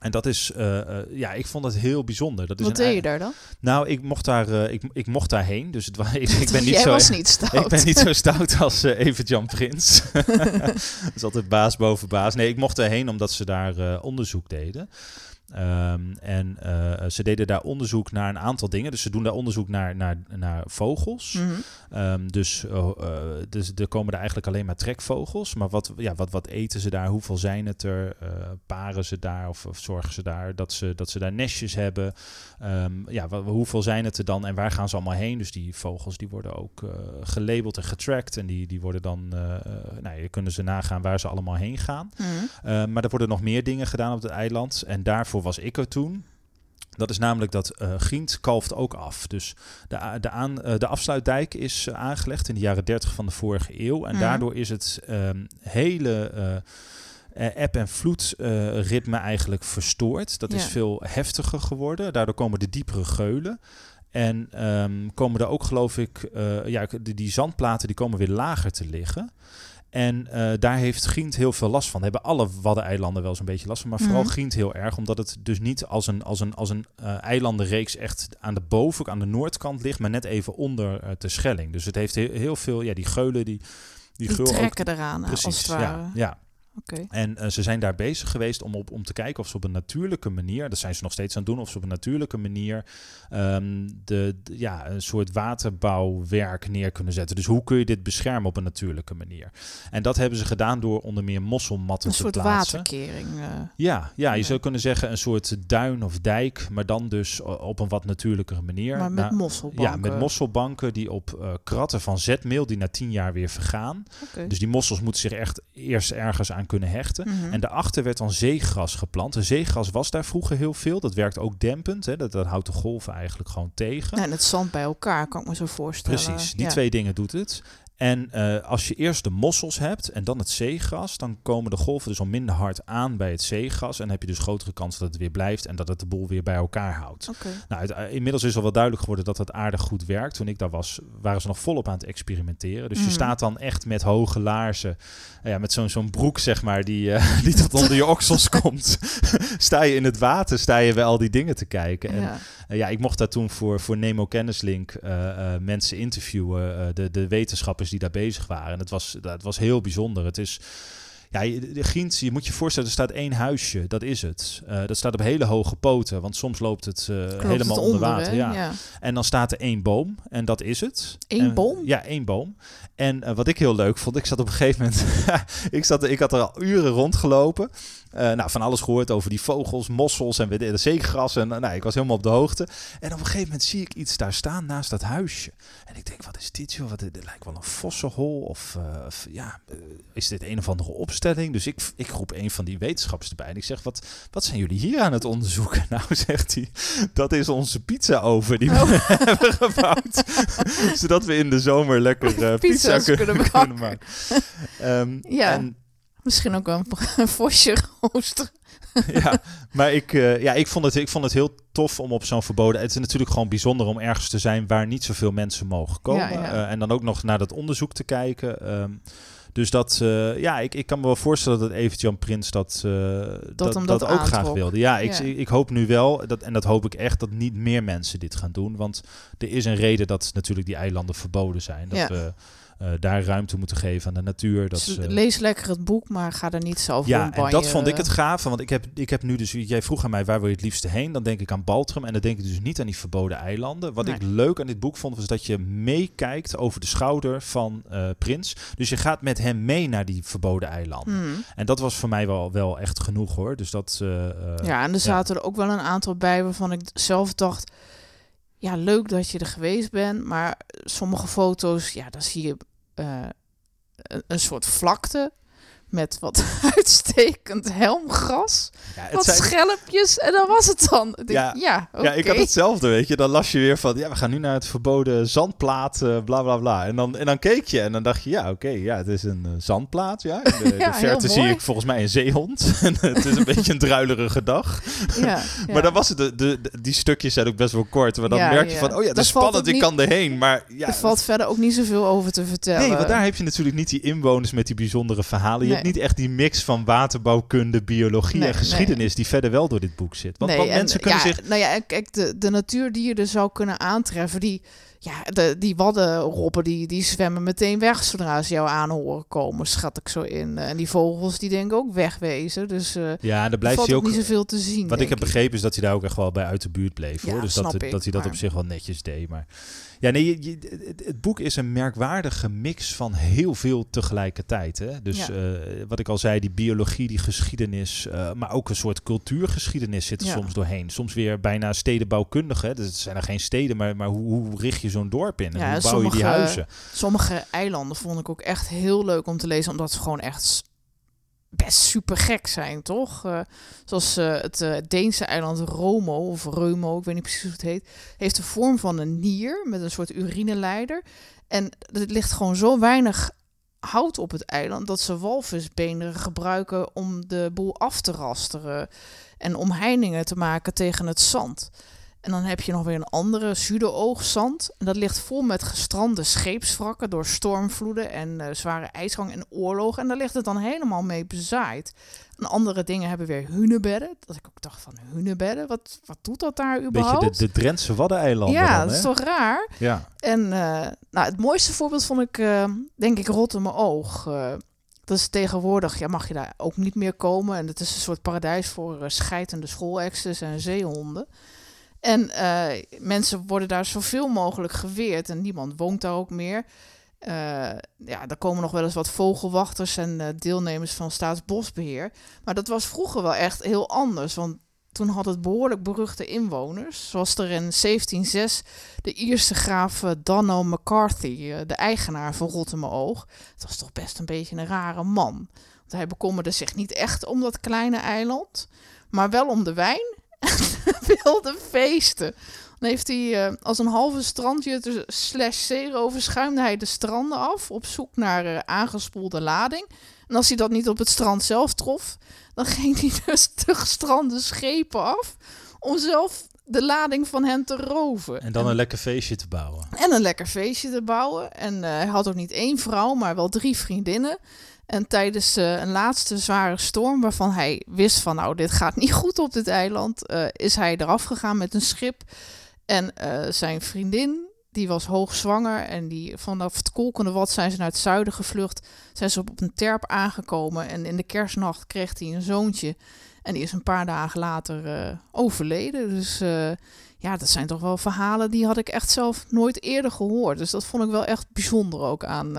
en dat is, uh, uh, ja, ik vond dat heel bijzonder. Dat is Wat een deed je daar dan? Nou, ik mocht daar, uh, ik, ik mocht daarheen. Dus het, ik, ik ben niet Jij zo. was niet stout. Ik ben niet zo stout als Evert Jan Prins. dat is altijd baas boven baas. Nee, ik mocht daarheen omdat ze daar onderzoek deden. Um, en uh, ze deden daar onderzoek naar een aantal dingen. Dus ze doen daar onderzoek naar, naar, naar vogels. Mm -hmm. um, dus, uh, dus er komen er eigenlijk alleen maar trekvogels. Maar wat, ja, wat, wat eten ze daar? Hoeveel zijn het er? Uh, paren ze daar of, of, zorgen ze daar dat ze, dat ze daar nestjes hebben? Um, ja, wat, hoeveel zijn het er dan en waar gaan ze allemaal heen? Dus die vogels die worden ook gelabeld en getracked. En die, die worden dan, nou, je kunnen ze nagaan waar ze allemaal heen gaan. Mm -hmm. maar er worden nog meer dingen gedaan op het eiland. En daarvoor was ik er toen. Dat is namelijk dat uh, kalft ook af. Dus de, de, aan, uh, de afsluitdijk is uh, aangelegd in de jaren 30 van de vorige eeuw. En Mhm. daardoor is het um, hele eb- en vloedritme eigenlijk verstoord. Dat is veel heftiger geworden. Daardoor komen de diepere geulen. En um, komen er ook, geloof ik, ja, die, die zandplaten die komen weer lager te liggen. En uh, daar heeft Gient heel veel last van. Hebben alle Waddeneilanden wel zo'n beetje last van. Maar vooral. Gient heel erg. Omdat het dus niet als een, als een, als een uh, eilandenreeks echt aan de boven, aan de noordkant ligt. Maar net even onder uh, de Schelling. Dus het heeft heel, heel veel, ja, die geulen die... Die, ook- trekken eraan, Precies, als het ware. ja, ja. En eh, ze zijn daar bezig geweest om, op, om te kijken of ze op een natuurlijke manier, dat zijn ze nog steeds aan het doen, of ze op een natuurlijke manier ehm, de, de- ja, een soort waterbouwwerk neer kunnen zetten. Dus hoe kun je dit beschermen op een natuurlijke manier? En dat hebben ze gedaan door onder meer mosselmatten Een te soort plaatsen. waterkering. eh. Ja, ja, je zou kunnen zeggen een soort duin of dijk, maar dan dus o- op een wat natuurlijkere manier. maar met Nou, mosselbanken. ja, met mosselbanken die op eh, kratten van zetmeel die na tien jaar weer vergaan. Dus die mossels moeten zich echt eerst ergens aan kunnen hechten. Mhm. En daarachter werd dan zeegras geplant. En zeegras was daar vroeger heel veel. Dat werkt ook dempend. Hè. Dat, dat houdt de golven eigenlijk gewoon tegen. Ja, en het zand bij elkaar, kan ik me zo voorstellen. Precies, die Ja. twee dingen doet het. En eh, als je eerst de mossels hebt en dan het zeegras, dan komen de golven dus al minder hard aan bij het zeegras. En heb je dus grotere kans dat het weer blijft en dat het de boel weer bij elkaar houdt. Nou, het, eh, inmiddels is al wel duidelijk geworden dat het aardig goed werkt. Toen ik daar was, waren ze nog volop aan het experimenteren. Dus Mhm. je staat dan echt met hoge laarzen, eh, ja, met zo'n zo'n broek zeg maar, die, die tot onder je oksels komt. sta je in het water, sta je bij al die dingen te kijken. En Ja. ja, ik mocht daar toen voor, voor Nemo Kennislink mensen interviewen, de, de wetenschappers die daar bezig waren. En het was, dat was heel bijzonder. Het is, ja, je, de je moet je voorstellen, er staat één huisje, dat is het. Eh, dat staat op hele hoge poten, want soms loopt het eh, Klopt helemaal het onder water. ja. ja. En dan staat er één boom en dat is het. Eén En- boom? Ja, één boom. En eh, wat ik heel leuk vond, ik zat op een gegeven moment, ik, zat, ik had er al uren rondgelopen. Eh, nou, van alles gehoord over die vogels, mossels en de zeegras. En eh, nou, ik was helemaal op de hoogte. En op een gegeven moment zie ik iets daar staan naast dat huisje. En ik denk, wat is dit joh? Wat, dit lijkt wel een vossenhol. Of, eh, of ja, eh, is dit een of andere opstelling? Dus ik, ik roep een van die wetenschappers erbij. En ik zeg, wat, wat zijn jullie hier aan het onderzoeken? Nou, zegt hij, dat is onze pizza-oven die Oh. we hebben gebouwd. Zodat we in de zomer lekker eh, pizza Pizza's kunnen, kunnen maken. Ehm, Ja. en Misschien ook een, een vosje roosteren. ja, maar ik, eh, ja, ik, vond het, ik vond het heel tof om op zo'n verboden... Het is natuurlijk gewoon bijzonder om ergens te zijn waar niet zoveel mensen mogen komen. Ja, ja. Eh, en dan ook nog naar dat onderzoek te kijken. Ehm, dus dat, eh, ja, ik, ik kan me wel voorstellen dat Evert Jan Prins dat, dat, hem dat, dat ook graag wilde. Ja, ik, Ja. ik hoop nu wel, dat, en dat hoop ik echt, dat niet meer mensen dit gaan doen. Want er is een reden dat natuurlijk die eilanden verboden zijn. Dat Ja. we eh, daar ruimte moeten geven aan de natuur. Dat Dus ze- lees lekker het boek, maar ga er niet zelf ja, en dat vond ik het gave. Want ik heb, ik heb nu dus... Jij vroeg aan mij, waar wil je het liefste heen? Dan denk ik aan Baltrum. En dan denk ik dus niet aan die verboden eilanden. Wat Nee. ik leuk aan dit boek vond, was dat je meekijkt over de schouder van eh, Prins. Dus je gaat met hem mee naar die verboden eilanden. Hmm. En dat was voor mij wel, wel echt genoeg hoor. Dus dat... eh, eh, Ja, en er zaten er ook wel een aantal bij waarvan ik zelf dacht... Ja, leuk dat je er geweest bent, maar sommige foto's, ja, dan zie je eh, een, een soort vlakte met wat uitstekend helmgras. Ja, wat zijn- schelpjes en dan was het dan. Ik Ja. ja. Ja, ik had hetzelfde, weet je. Dan las je weer van, ja, we gaan nu naar het verboden zandplaat, eh, bla bla bla. En dan, en dan keek je en dan dacht je, ja, oké, ja, het is een eh, zandplaat, ja. In de, Ja, de heel verte zie ik volgens mij een zeehond. en het is een beetje een druilerige dag. Ja. Maar dan was het, de, de, de- die stukjes zijn ook best wel kort. Maar dan merk je van, oh ja, het Daar is spannend, ik niet- kan erheen. Maar ja, er valt verder ook niet zoveel over te vertellen. Nee, want daar heb je natuurlijk niet die inwoners met die bijzondere verhalen. Nee. Niet echt die mix van waterbouwkunde, biologie Nee, en geschiedenis die verder wel door dit boek zit. Want, Nee, want en, mensen kunnen ja, zich... Nou ja, kijk, de, de natuur die je er zou kunnen aantreffen, die, ja, de, die waddenroppen, die, die zwemmen meteen weg zodra ze jou aan horen komen, schat ik zo in. En die vogels, die denken ook wegwezen. Dus eh Ja, daar blijft hij ook niet zoveel te zien. Wat ik heb begrepen is dat hij daar ook echt wel bij uit de buurt bleef. Ja, hoor. Dus dat, ik, dat hij dat maar- op zich wel netjes deed. Maar ja, nee, je- het, het boek is een merkwaardige mix van heel veel tegelijkertijd. Hè? Dus Ja. eh, wat ik al zei, die biologie, die geschiedenis, eh, maar ook een soort cultuurgeschiedenis zit er Ja. soms doorheen. Soms weer bijna stedenbouwkundig. Hè? Dus het zijn er geen steden, maar, maar hoe, hoe richt je zo'n dorp in? En Ja, hoe bouw je die huizen? Sommige eilanden vond ik ook echt heel leuk om te lezen, omdat ze gewoon echt best super gek zijn, toch? Eh, zoals eh, het eh, Deense eiland Romo, of Reumo, ik weet niet precies hoe het heet, heeft de vorm van een nier met een soort urineleider. En er ligt gewoon zo weinig hout op het eiland dat ze walvisbeenderen gebruiken om de boel af te rasteren en omheiningen te maken tegen het zand. En dan heb je nog weer een andere Zuideroogzand. En dat ligt vol met gestrande scheepswrakken door stormvloeden en eh, zware ijsgang en oorlogen. En daar ligt het dan helemaal mee bezaaid. En andere dingen hebben weer hunebedden. Dat ik ook dacht van hunebedden, wat, wat doet dat daar überhaupt? Beetje de, de Drentse Waddeneilanden ja, dan, dat is toch raar? Ja. En eh, nou, het mooiste voorbeeld vond ik, eh, denk ik, Rotterdam-Oog. Eh dat is tegenwoordig, ja, mag je daar ook niet meer komen. En het is een soort paradijs voor scheitende schoolexes en zeehonden. En uh, mensen worden daar zoveel mogelijk geweerd en niemand woont daar ook meer. Uh, ja, daar komen nog wel eens wat vogelwachters en uh, deelnemers van Staatsbosbeheer. Maar dat was vroeger wel echt heel anders, want toen had het behoorlijk beruchte inwoners. Zoals er in 1706 de Ierse graaf Donno McCarthy, de eigenaar van Rotterdam-Oog. Het was toch best een beetje een rare man. Want hij bekommerde zich niet echt om dat kleine eiland, maar wel om de wijn wilde feesten. Dan heeft hij uh, als een halve strandje slash zeerover schuimde hij de stranden af op zoek naar uh, aangespoelde lading. En als hij dat niet op het strand zelf trof, dan ging hij dus de gestrande schepen af om zelf de lading van hen te roven. En dan een lekker feestje te bouwen. En een lekker feestje te bouwen. En uh, hij had ook niet één vrouw, maar wel drie vriendinnen. En tijdens uh, een laatste zware storm, waarvan hij wist van nou, dit gaat niet goed op dit eiland, uh, is hij eraf gegaan met een schip. En uh, zijn vriendin, die was hoogzwanger en die vanaf het kolkende wat zijn ze naar het zuiden gevlucht. Zijn ze op een terp aangekomen en in de kerstnacht kreeg hij een zoontje. En die is een paar dagen later overleden. Dus ja, dat zijn toch wel verhalen die had ik echt zelf nooit eerder gehoord. Dus dat vond ik wel echt bijzonder ook aan,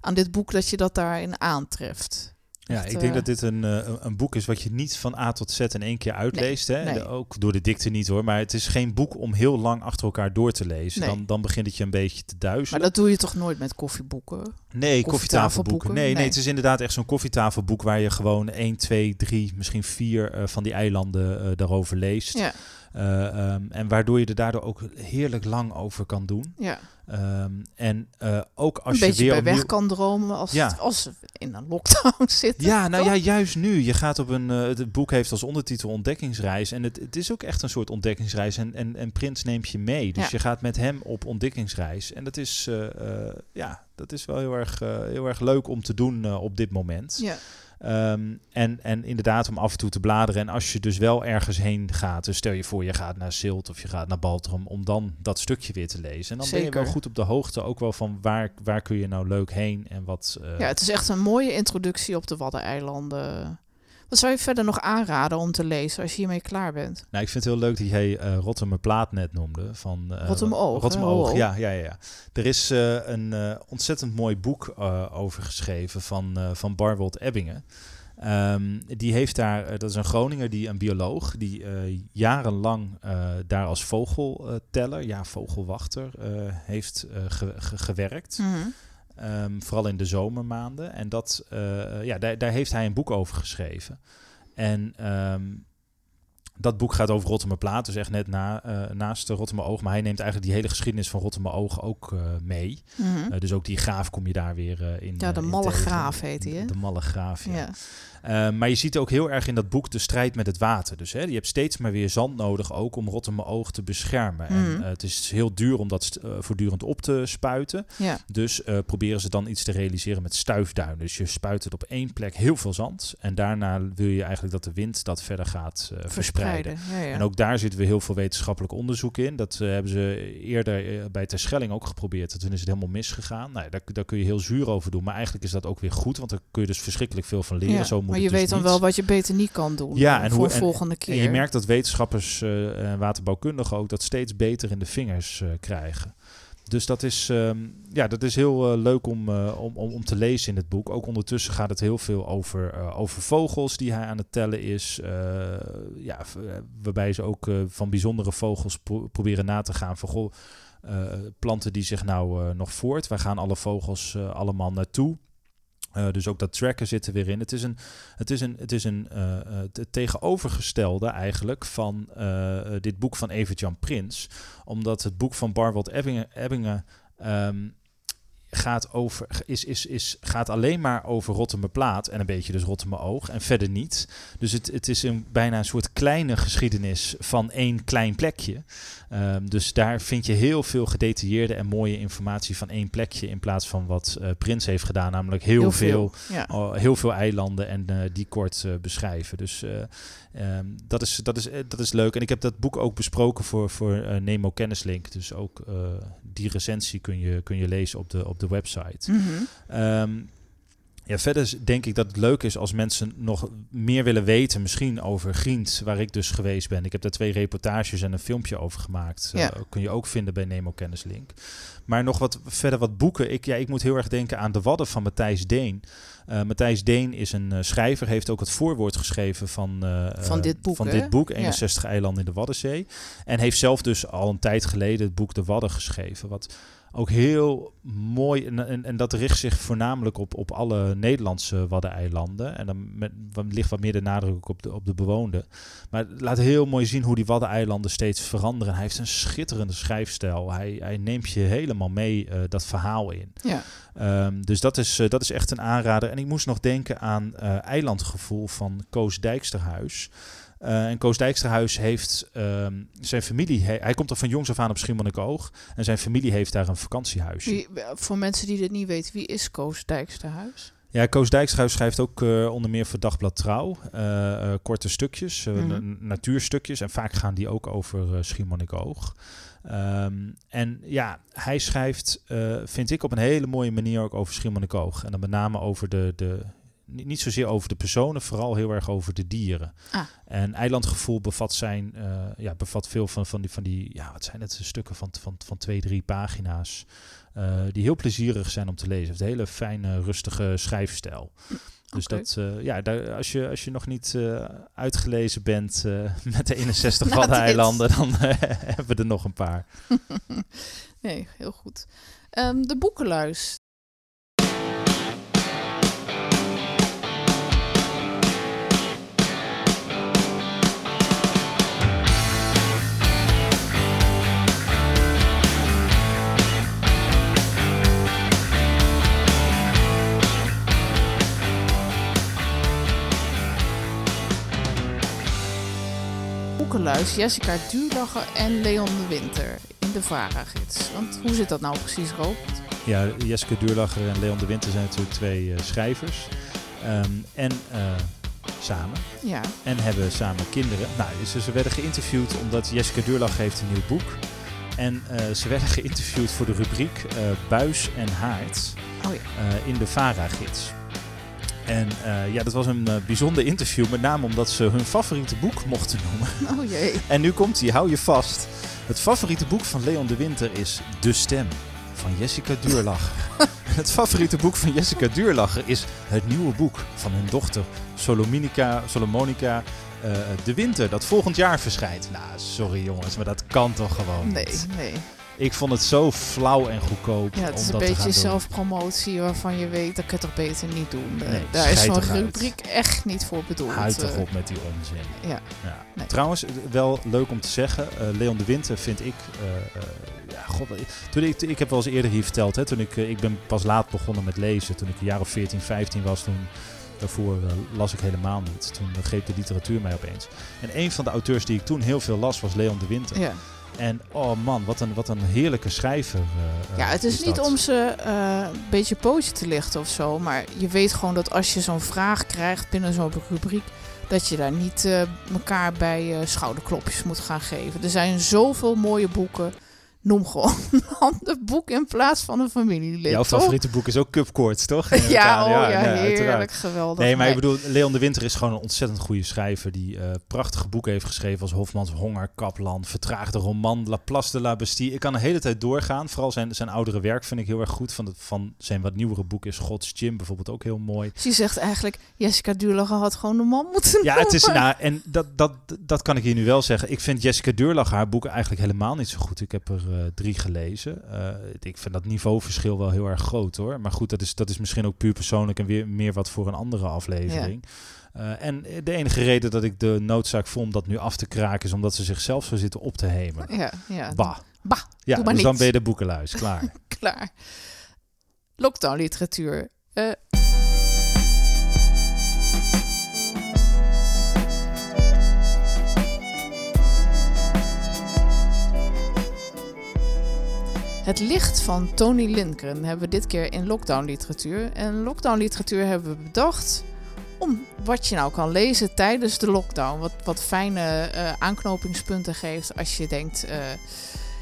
aan dit boek, dat je dat daarin aantreft. Ja, Echt, ik denk eh, dat dit een, uh, een boek is wat je niet van A tot Z in één keer uitleest. Nee, hè? nee. Ook door de dikte niet hoor. Maar het is geen boek om heel lang achter elkaar door te lezen. Nee. Dan, dan begint het je een beetje te Maar duizelen. dat doe je toch nooit met koffieboeken? Nee, koffietafelboeken? Nee, nee, het is inderdaad echt zo'n koffietafelboek waar je gewoon 1, 2, 3, misschien 4 uh, van die eilanden daarover leest. Ja, Uh, um, en waardoor je er daardoor ook heerlijk lang over kan doen. ja. Um, en uh, ook als een je weer bij opnieuw... weg kan dromen als, Ja. het- als we in een lockdown zitten. Ja, nou toch? ja, juist nu. Je gaat op een. Uh, het boek heeft als ondertitel ontdekkingsreis. En het, het is ook echt een soort ontdekkingsreis. En, en, en Prins neemt je mee. Dus Ja. je gaat met hem op ontdekkingsreis. En dat is, ja, dat is wel heel erg, heel erg leuk om te doen op dit moment. Ja. Um, en, en inderdaad om af en toe te bladeren. En als je dus wel ergens heen gaat, dus stel je voor je gaat naar Silt of je gaat naar Baltrum, om dan dat stukje weer te lezen. En dan ben je wel goed op de hoogte ook wel van waar, waar kun je nou leuk heen en wat. Uh, ja, het is echt een mooie introductie op de Waddeneilanden. Wat zou je verder nog aanraden om te lezen als je hiermee klaar bent? Nou, ik vind het heel leuk dat jij uh, Rotterdam Plaat net noemde. Van, uh, Rotterdam-Oog, Rotterdam-Oog, hè? ja, ja, ja, ja. Er is uh, een ontzettend mooi boek over geschreven van, van Barwold Ebbingen. Um, die heeft daar, dat is een Groninger, die, een bioloog, die uh, jarenlang uh, daar als vogelteller, ja, vogelwachter, uh, heeft ge ge gewerkt. Mhm. Um, vooral in de zomermaanden. En dat, uh, ja, daar, daar heeft hij een boek over geschreven. En ehm, dat boek gaat over Rotterdam dus echt net na, uh, naast Rotterdam Oog. Maar hij neemt eigenlijk die hele geschiedenis van Rotterdam Oog ook uh, mee. Mm -hmm. uh, dus ook die graaf kom je daar weer in. Ja, de Malle Graaf heet hij? De, de Malle Graaf, ja. ja. Uh, maar je ziet ook heel erg in dat boek de strijd met het water. Dus hè, je hebt steeds maar weer zand nodig ook om Rotterdam Oog te beschermen. Mm. En uh, het is heel duur om dat uh, voortdurend op te spuiten. Ja. Dus proberen ze dan iets te realiseren met stuifduin. Dus je spuit het op één plek heel veel zand. En daarna wil je eigenlijk dat de wind dat verder gaat verspreiden. Ja, ja. En ook daar zitten we heel veel wetenschappelijk onderzoek in. Dat hebben ze eerder bij Terschelling ook geprobeerd. Toen is het helemaal misgegaan. Nou, daar, daar kun je heel zuur over doen. Maar eigenlijk is dat ook weer goed. Want daar kun je dus verschrikkelijk veel van leren. Zo moet maar je dus weet dan wel wat je beter niet kan doen. Ja, en voor hoe, volgende keer. En je merkt dat wetenschappers uh, en waterbouwkundigen ook dat steeds beter in de vingers uh, krijgen. Dus dat is, um, ja, dat is heel uh, leuk om, om, om, om te lezen in het boek. Ook ondertussen gaat het heel veel over, over vogels die hij aan het tellen is. ja, waarbij ze ook van bijzondere vogels pro proberen na te gaan. Van, goh, planten die zich nou nog voort. Waar gaan alle vogels allemaal naartoe? Uh, dus ook dat tracken zit er weer in. Het is een, het is een, het is een uh, het tegenovergestelde eigenlijk van dit boek van Evert-Jan Prins. Omdat het boek van Barwald Ebbingen, Ebbingen um, gaat, over, is, is, is, gaat alleen maar over Rotterdam-Plaat en een beetje dus Rotterdam-Oog en verder niet. Dus het, het is een, bijna een soort kleine geschiedenis van één klein plekje. Um, dus daar vind je heel veel gedetailleerde en mooie informatie van één plekje in plaats van wat uh, Prins heeft gedaan, namelijk heel, Heel veel, veel, ja. uh, heel veel eilanden en uh, die kort uh, beschrijven. Dus um, dat, is, dat, is, dat is leuk. En ik heb dat boek ook besproken voor, voor Nemo Kennislink. Dus ook die recensie kun je, kun je lezen op de, op de website. Mm -hmm. Um, ja, verder denk ik dat het leuk is als mensen nog meer willen weten, misschien over Grient, waar ik dus geweest ben. Ik heb daar twee reportages en een filmpje over gemaakt. Ja. Uh, kun je ook vinden bij Nemo Kennislink. Maar nog wat verder wat boeken. Ik, ja, ik moet heel erg denken aan De Wadden van Matthijs Deen. Uh, Matthijs Deen is een uh, schrijver, heeft ook het voorwoord geschreven van, uh, van dit boek. van dit boek 61 ja. eilanden in de Waddenzee. En heeft zelf dus al een tijd geleden het boek De Wadden geschreven. Wat ook heel mooi, en, en, en, dat richt zich voornamelijk op, op alle Nederlandse Waddeneilanden. En dan met, ligt wat meer de nadruk op de, op de bewoonde. Maar het laat heel mooi zien hoe die Waddeneilanden steeds veranderen. Hij heeft een schitterende schrijfstijl. Hij, hij neemt je helemaal mee uh, dat verhaal in. Ja. Um, dus dat is, uh, dat is echt een aanrader. En ik moest nog denken aan uh, Eilandgevoel van Koos Dijksterhuis. Uh, en Koos Dijksterhuis heeft uh, zijn familie, hij, hij, komt er van jongs af aan op Schiermonnikoog en zijn familie heeft daar een vakantiehuisje. Wie, voor mensen die dit niet weten, wie is Koos Dijksterhuis? Ja, Koos Dijksterhuis schrijft ook uh, onder meer voor Dagblad Trouw uh, korte stukjes, mm -hmm. natuurstukjes en vaak gaan die ook over Schiermonnikoog. Um, en ja, hij schrijft, vind ik, op een hele mooie manier ook over Schiermonnikoog en dan met name over de, de niet zozeer over de personen, vooral heel erg over de dieren. Ah. En eilandgevoel bevat zijn, uh, ja, bevat veel van, van die, van die, ja, wat zijn het, stukken van, van, van twee, drie pagina's, uh, die heel plezierig zijn om te lezen. Het heeft een hele fijne, rustige schrijfstijl. Dus okay. dat, uh, ja, daar, als, je, als je nog niet uh, uitgelezen bent uh, met de 61 Waddeneilanden, dan hebben we er nog een paar. nee, heel goed. Um, de boekenluis, Jessica Duurlacher en Leon de Winter in de VARA-gids. Want hoe zit dat nou precies, Robert? Ja, Jessica Duurlacher en Leon de Winter zijn natuurlijk twee uh, schrijvers. Um, en uh, samen. Ja. En hebben samen kinderen. Nou, dus ze werden geïnterviewd omdat Jessica Duurlacher heeft een nieuw boek. En uh, ze werden geïnterviewd voor de rubriek Buis en Haard oh ja. in de VARA-gids. En uh, ja, dat was een uh, bijzonder interview, met name omdat ze hun favoriete boek mochten noemen. Oh jee. En nu komt hij, hou je vast. Het favoriete boek van Leon de Winter is De Stem van Jessica Duurlacher. het favoriete boek van Jessica Duurlacher is het nieuwe boek van hun dochter Solomonica, Solomonica uh, de Winter, dat volgend jaar verschijnt. Nou, sorry jongens, maar dat kan toch gewoon nee, niet. Nee, Ik vond het zo flauw en goedkoop. Ja, het is om een dat beetje zelfpromotie waarvan je weet dat ik het toch beter niet doen. Eh, Nee, Daar is zo'n rubriek echt niet voor bedoeld. Huid toch eh. op met die onzin. ja. Ja. Nee. Trouwens, eh, wel leuk om te zeggen, Leon de Winter vind ik... ja, god, toen ik, ik heb wel eens eerder hier verteld, hè, toen ik, ik ben pas laat begonnen met lezen. Toen ik een jaar of 14, 15 was, toen, daarvoor las ik helemaal niet. Toen greep de literatuur mij opeens. En een van de auteurs die ik toen heel veel las, was Leon de Winter. Ja. En oh man, wat een, wat een heerlijke schrijver. eh, eh, ja, het is, niet om ze eh, een beetje pootje te lichten of zo. Maar je weet gewoon dat als je zo'n vraag krijgt binnen zo'n rubriek. dat je daar niet eh, elkaar bij schouderklopjes moet gaan geven. Er zijn zoveel mooie boeken. Noem gewoon een ander boek in plaats van een familielid. Jouw toch? favoriete boek is ook Cupcourts, toch? Ja, oh, ja, uiteraard. heerlijk, geweldig. Nee, maar ik bedoel, Leon de Winter is gewoon een ontzettend goede schrijver. Die eh, prachtige boeken heeft geschreven als Hofmans Honger, Kaplan, Vertraagde Roman, La Place de la Bastille. Ik kan de hele tijd doorgaan. Vooral zijn, zijn oudere werk vind ik heel erg goed. Van, van zijn wat nieuwere boek is Gods Jim bijvoorbeeld ook heel mooi. Dus je zegt eigenlijk, Jessica Duurlacher had gewoon de man moeten Ja, het is, nou, en dat, dat, dat kan ik hier nu wel zeggen. Ik vind Jessica Deurlag haar boeken eigenlijk helemaal niet zo goed. Ik heb er eh, drie gelezen. Eh, ik vind dat niveauverschil wel heel erg groot hoor. Maar goed, dat is, dat is misschien ook puur persoonlijk en weer meer wat voor een andere aflevering. Eh, en de enige reden dat ik de noodzaak vond om dat nu af te kraken, is omdat ze zichzelf zo zitten op te hemen. Ja, ja. Bah. Bah, Ja, dus dan ben je de boekenluis. Klaar. klaar. Lockdown literatuur. Het licht van Tony Lindgren hebben we dit keer in lockdown literatuur. En lockdown literatuur hebben we bedacht om wat je nou kan lezen tijdens de lockdown. Wat, wat fijne eh, aanknopingspunten geeft als je denkt... eh,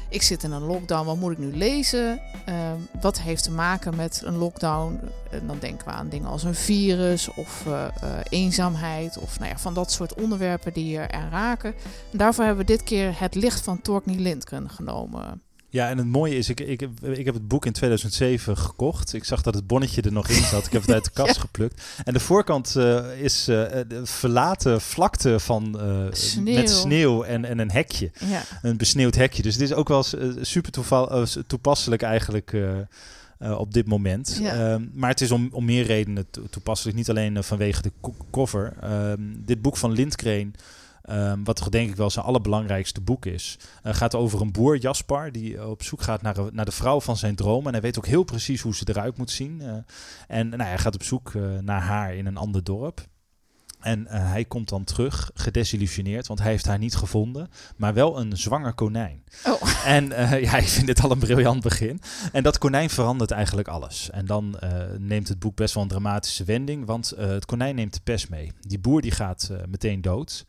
ik zit in een lockdown, wat moet ik nu lezen? Ehm, wat heeft te maken met een lockdown? En dan denken we aan dingen als een virus of eh, eh, eenzaamheid of nou ja, van dat soort onderwerpen die je er raken. En daarvoor hebben we dit keer het licht van Torkney Lindgren genomen. Ja, en het mooie is, ik, ik, heb- ik heb het boek in 2007 gekocht. Ik zag dat het bonnetje er nog in zat. Ik heb het uit de kast Ja. geplukt. En de voorkant eh, is eh, de verlaten vlakte van, eh, Sneeuw. met sneeuw en, en een hekje. Ja, Een besneeuwd hekje. Dus dit is ook wel eh, super toeval, eh, toepasselijk eigenlijk eh, eh, op dit moment. Ja. Ehm, maar het is om, om meer redenen to- toepasselijk. Niet alleen eh, vanwege de co- cover. Ehm, dit boek van Lindgren... ehm, wat toch denk ik wel zijn allerbelangrijkste boek is. eh, gaat over een boer, Jaspar, die eh, op zoek gaat naar, een- naar de vrouw van zijn droom. En hij weet ook heel precies hoe ze eruit moet zien. eh. en nou, hij gaat op zoek eh, naar haar in een ander dorp. En eh, hij komt dan terug, gedesillusioneerd, want hij heeft haar niet gevonden, maar wel een zwanger konijn. Oh. En eh, ja, ik vind dit al een briljant begin. En dat konijn verandert eigenlijk alles. En dan eh, neemt het boek best wel een dramatische wending, want eh, het konijn neemt de pest mee. Die boer die gaat eh, meteen dood.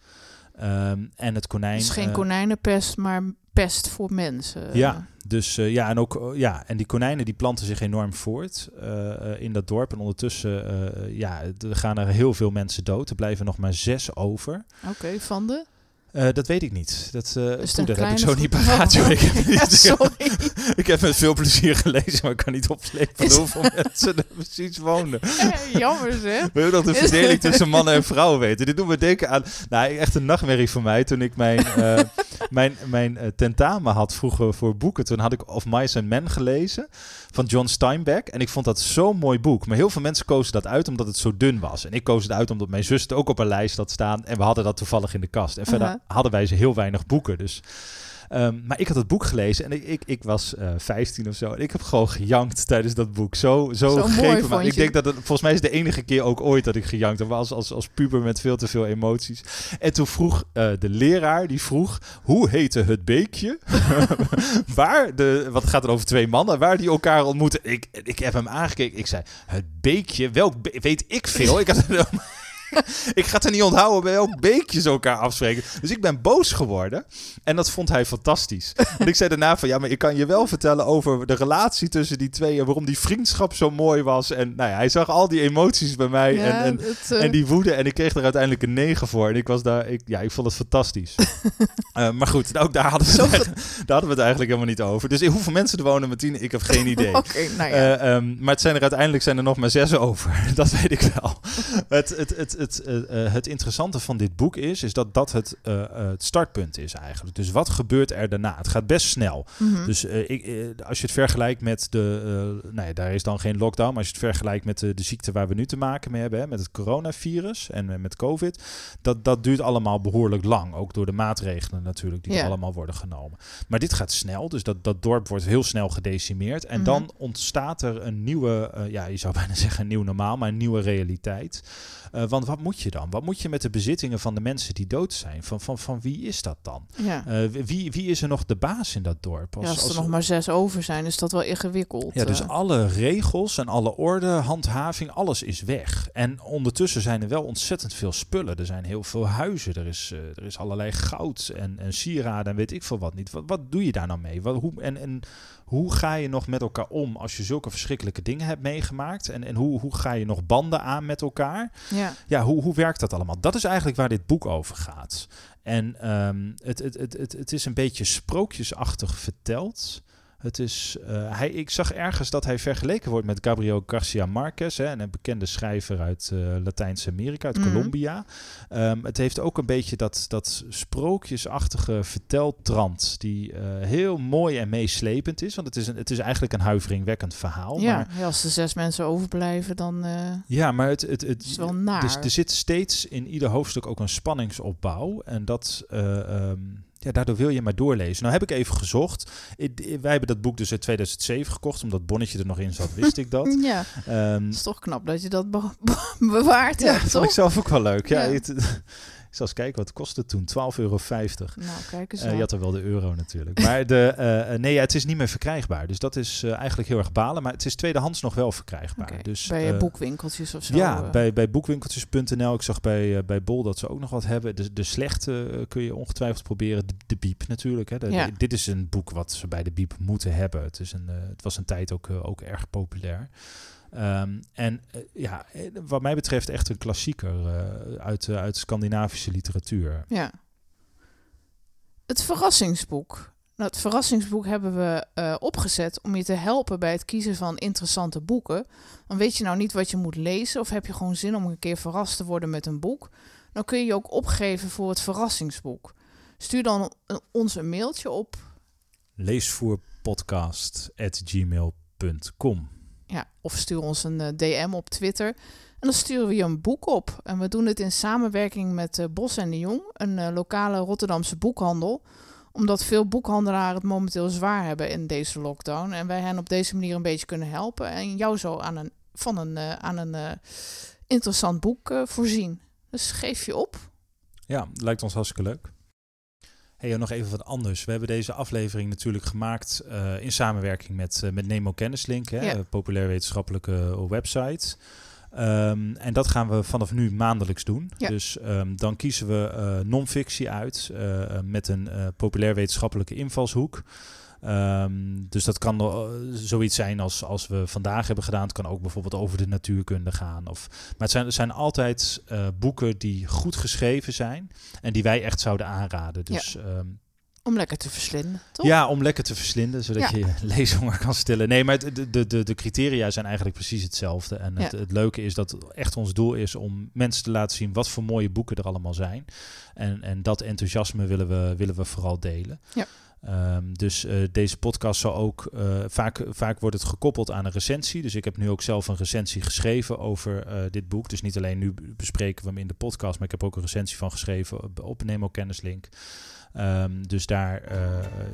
Ehm, en het konijn... dus geen eh, konijnenpest, maar pest voor mensen. ja, dus eh, ja, en ook eh, ja, en die konijnen die planten zich enorm voort in dat dorp. En ondertussen, ja, er gaan er heel veel mensen dood. Er blijven nog maar zes over. Oké, van de? Eh, dat weet ik niet. Dat, eh dat heb ik zo niet paraat. joh. Ik, heb het Ja, sorry. ik heb met veel plezier gelezen, maar ik kan niet opslepen hoeveel mensen er precies woonden. Jammer zeg. Wil je nog de verdeling tussen mannen en vrouwen weten? Dit doet me denken aan... Nou, echt een nachtmerrie voor mij. Toen ik mijn, eh, mijn, mijn tentamen had vroeger voor boeken. Toen had ik Of Mice and Men gelezen van John Steinbeck. En ik vond dat zo'n mooi boek. Maar heel veel mensen kozen dat uit omdat het zo dun was. En ik koos het uit omdat mijn zus het ook op een lijst had staan. En we hadden dat toevallig in de kast. En verder hadden wij ze heel weinig boeken. Dus... Ehm, maar ik had het boek gelezen en ik, ik, ik was eh 15 of zo. En ik heb gewoon gejankt tijdens dat boek. Zo, zo, Zo ik denk dat het volgens mij is de enige keer ook ooit dat ik gejankt heb. Als, als, als puber met veel te veel emoties. En toen vroeg eh, de leraar, die vroeg, hoe heette het beekje? waar, de, wat gaat er over twee mannen, waar die elkaar ontmoeten. Ik, ik heb hem aangekeken. Ik zei, het beekje? Welk be- weet ik veel? Ik had het ik ga het er niet onthouden bij welk beekje ze elkaar afspreken. Dus ik ben boos geworden. En dat vond hij fantastisch. En ik zei daarna van, ja, maar ik kan je wel vertellen over de relatie tussen die twee. En waarom die vriendschap zo mooi was. En nou ja, hij zag al die emoties bij mij. en, en, het, eh, en die woede. En ik kreeg er uiteindelijk een 9 voor. En ik was daar, ik, ja, ik vond het fantastisch. Eh, maar goed, ook daar hadden, we Zo het, eigenlijk- daar hadden we het eigenlijk helemaal niet over. Dus hoeveel mensen er wonen met tien, ik heb geen idee. Nou ja. Eh, ehm, maar het zijn er uiteindelijk zijn er nog maar zes over. Dat weet ik wel. het, het, het, het, uh, het interessante van dit boek is, is dat dat het, uh, het startpunt is eigenlijk. Dus wat gebeurt er daarna? Het gaat best snel. Mhm. Dus ik, als je het vergelijkt met de, nee, daar is dan geen lockdown, maar als je het vergelijkt met de, de ziekte waar we nu te maken mee hebben, hè, met het coronavirus en met COVID, dat, dat duurt allemaal behoorlijk lang. Ook door de maatregelen natuurlijk die Ja. er allemaal worden genomen. Maar dit gaat snel, dus dat, dat dorp wordt heel snel gedecimeerd. En Mhm. dan ontstaat er een nieuwe, eh, ja, je zou bijna zeggen een nieuw normaal, maar een nieuwe realiteit. Eh, want wat moet je dan? Wat moet je met de bezittingen van de mensen die dood zijn? Van, van, van wie is dat dan? Ja. Eh, wie, wie is er nog de baas in dat dorp? ja, als er nog maar zes over zijn, is dat wel ingewikkeld. ja, dus eh. alle regels en alle orde, handhaving, alles is weg. En ondertussen zijn er wel ontzettend veel spullen. Er zijn heel veel huizen. Er is, eh, er is allerlei goud en, en sieraden en weet ik veel wat niet. Wat, wat doe je daar nou mee? Wat, hoe, en, en hoe ga je nog met elkaar om als je zulke verschrikkelijke dingen hebt meegemaakt? En, en hoe, hoe ga je nog banden aan met elkaar? ja. Ja, hoe, hoe werkt dat allemaal? Dat is eigenlijk waar dit boek over gaat. En ehm, het, het, het, het, het is een beetje sprookjesachtig verteld. Het is, eh, hij, ik zag ergens dat hij vergeleken wordt met Gabriel Garcia Marquez, hè, een bekende schrijver uit eh, Latijns-Amerika, uit Mhm. Colombia. Ehm, het heeft ook een beetje dat, dat sprookjesachtige verteltrand, die eh, heel mooi en meeslepend is. Want het is, een, het is eigenlijk een huiveringwekkend verhaal. Ja, Maar, ja, als er zes mensen overblijven, dan ja, maar het, het, het, is wel naar. dus er zit steeds in ieder hoofdstuk ook een spanningsopbouw. En dat, eh, ehm, ja, daardoor wil je maar doorlezen. Nou heb ik even gezocht. Ik- wij hebben dat boek dus in 2007 gekocht. Omdat Bonnetje er nog in zat, wist ik dat. Ja, Ehm, het is toch knap dat je dat be- be- bewaard ja, hebt, dat vond ik zelf ook wel leuk. Ja, Ja. het- ik zal eens kijken, wat kostte het toen? 12,50 euro. Nou, kijk eens Eh, aan. je had er wel de euro natuurlijk. Maar de, eh, eh, nee, ja, het is niet meer verkrijgbaar. Dus dat is eigenlijk heel erg balen. Maar het is tweedehands nog wel verkrijgbaar. Oké, Dus, bij boekwinkeltjes of zo. Ja, bij, bij boekwinkeltjes.nl. Ik zag bij, bij Bol dat ze ook nog wat hebben. De, de slechte kun je ongetwijfeld proberen. De, de Biep natuurlijk. Hè. De- Ja. de- dit is een boek wat ze bij de Biep moeten hebben. Het, is een, het was een tijd ook, ook erg populair. Ehm, en eh, ja, eh, wat mij betreft echt een klassieker eh, uit, uit Scandinavische literatuur. Ja. Het verrassingsboek. Nou, het verrassingsboek hebben we opgezet om je te helpen bij het kiezen van interessante boeken. Dan weet je nou niet wat je moet lezen of heb je gewoon zin om een keer verrast te worden met een boek. Dan kun je je ook opgeven voor het verrassingsboek. Stuur dan een- ons een mailtje op. Leesvoerpodcast.gmail.com Ja, of stuur ons een eh, DM op Twitter. En dan sturen we je een boek op. En we doen het in samenwerking met eh, Bos en de Jong, een eh, lokale Rotterdamse boekhandel. Omdat veel boekhandelaren het momenteel zwaar hebben in deze lockdown. En wij hen op deze manier een beetje kunnen helpen. En jou zo aan een, van een, aan een interessant boek voorzien. Dus geef je op. Ja, lijkt ons hartstikke leuk. Hey, nog even wat anders. We hebben deze aflevering natuurlijk gemaakt eh, in samenwerking met, eh, met Nemo Kennislink, hè, Ja. een populair wetenschappelijke website. Ehm, en dat gaan we vanaf nu maandelijks doen. Ja. Dus ehm, dan kiezen we eh non-fictie uit eh, met een eh, populair wetenschappelijke invalshoek. Ehm, dus dat kan eh, zoiets zijn als, als we vandaag hebben gedaan. Het kan ook bijvoorbeeld over de natuurkunde gaan. Of, maar het zijn, het zijn altijd eh, boeken die goed geschreven zijn en die wij echt zouden aanraden. Dus ehm, Om lekker te verslinden, toch? ja, om lekker te verslinden, zodat Ja. je je leeshonger kan stillen. Nee, maar de, de, de, de criteria zijn eigenlijk precies hetzelfde. En het, Ja. het leuke is dat echt ons doel is om mensen te laten zien wat voor mooie boeken er allemaal zijn. En, en dat enthousiasme willen we, willen we vooral delen. Ja. Ehm, dus eh, deze podcast zal ook eh, vaak, vaak wordt het gekoppeld aan een recensie. Dus ik heb nu ook zelf een recensie geschreven over eh, dit boek. Dus niet alleen nu bespreken we hem in de podcast, maar ik heb ook een recensie van geschreven op, Nemo Kennislink. Ehm, dus daar,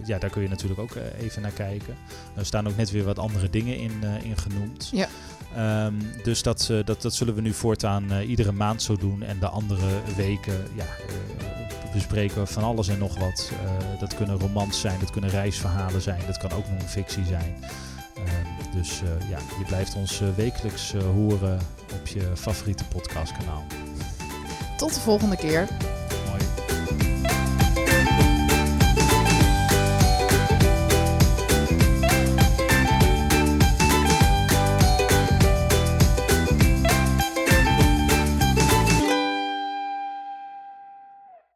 ja, daar kun je natuurlijk ook even naar kijken. Er staan ook net weer wat andere dingen in, in genoemd. Ja. Ehm, dus dat, dat, dat zullen we nu voortaan eh, iedere maand zo doen. En de andere weken ja, eh, bespreken we van alles en nog wat. Eh, dat kunnen romans zijn, dat kunnen reisverhalen zijn, dat kan ook non-fictie zijn. Ehm, dus ja, je blijft ons wekelijks horen op je favoriete podcastkanaal. Tot de volgende keer.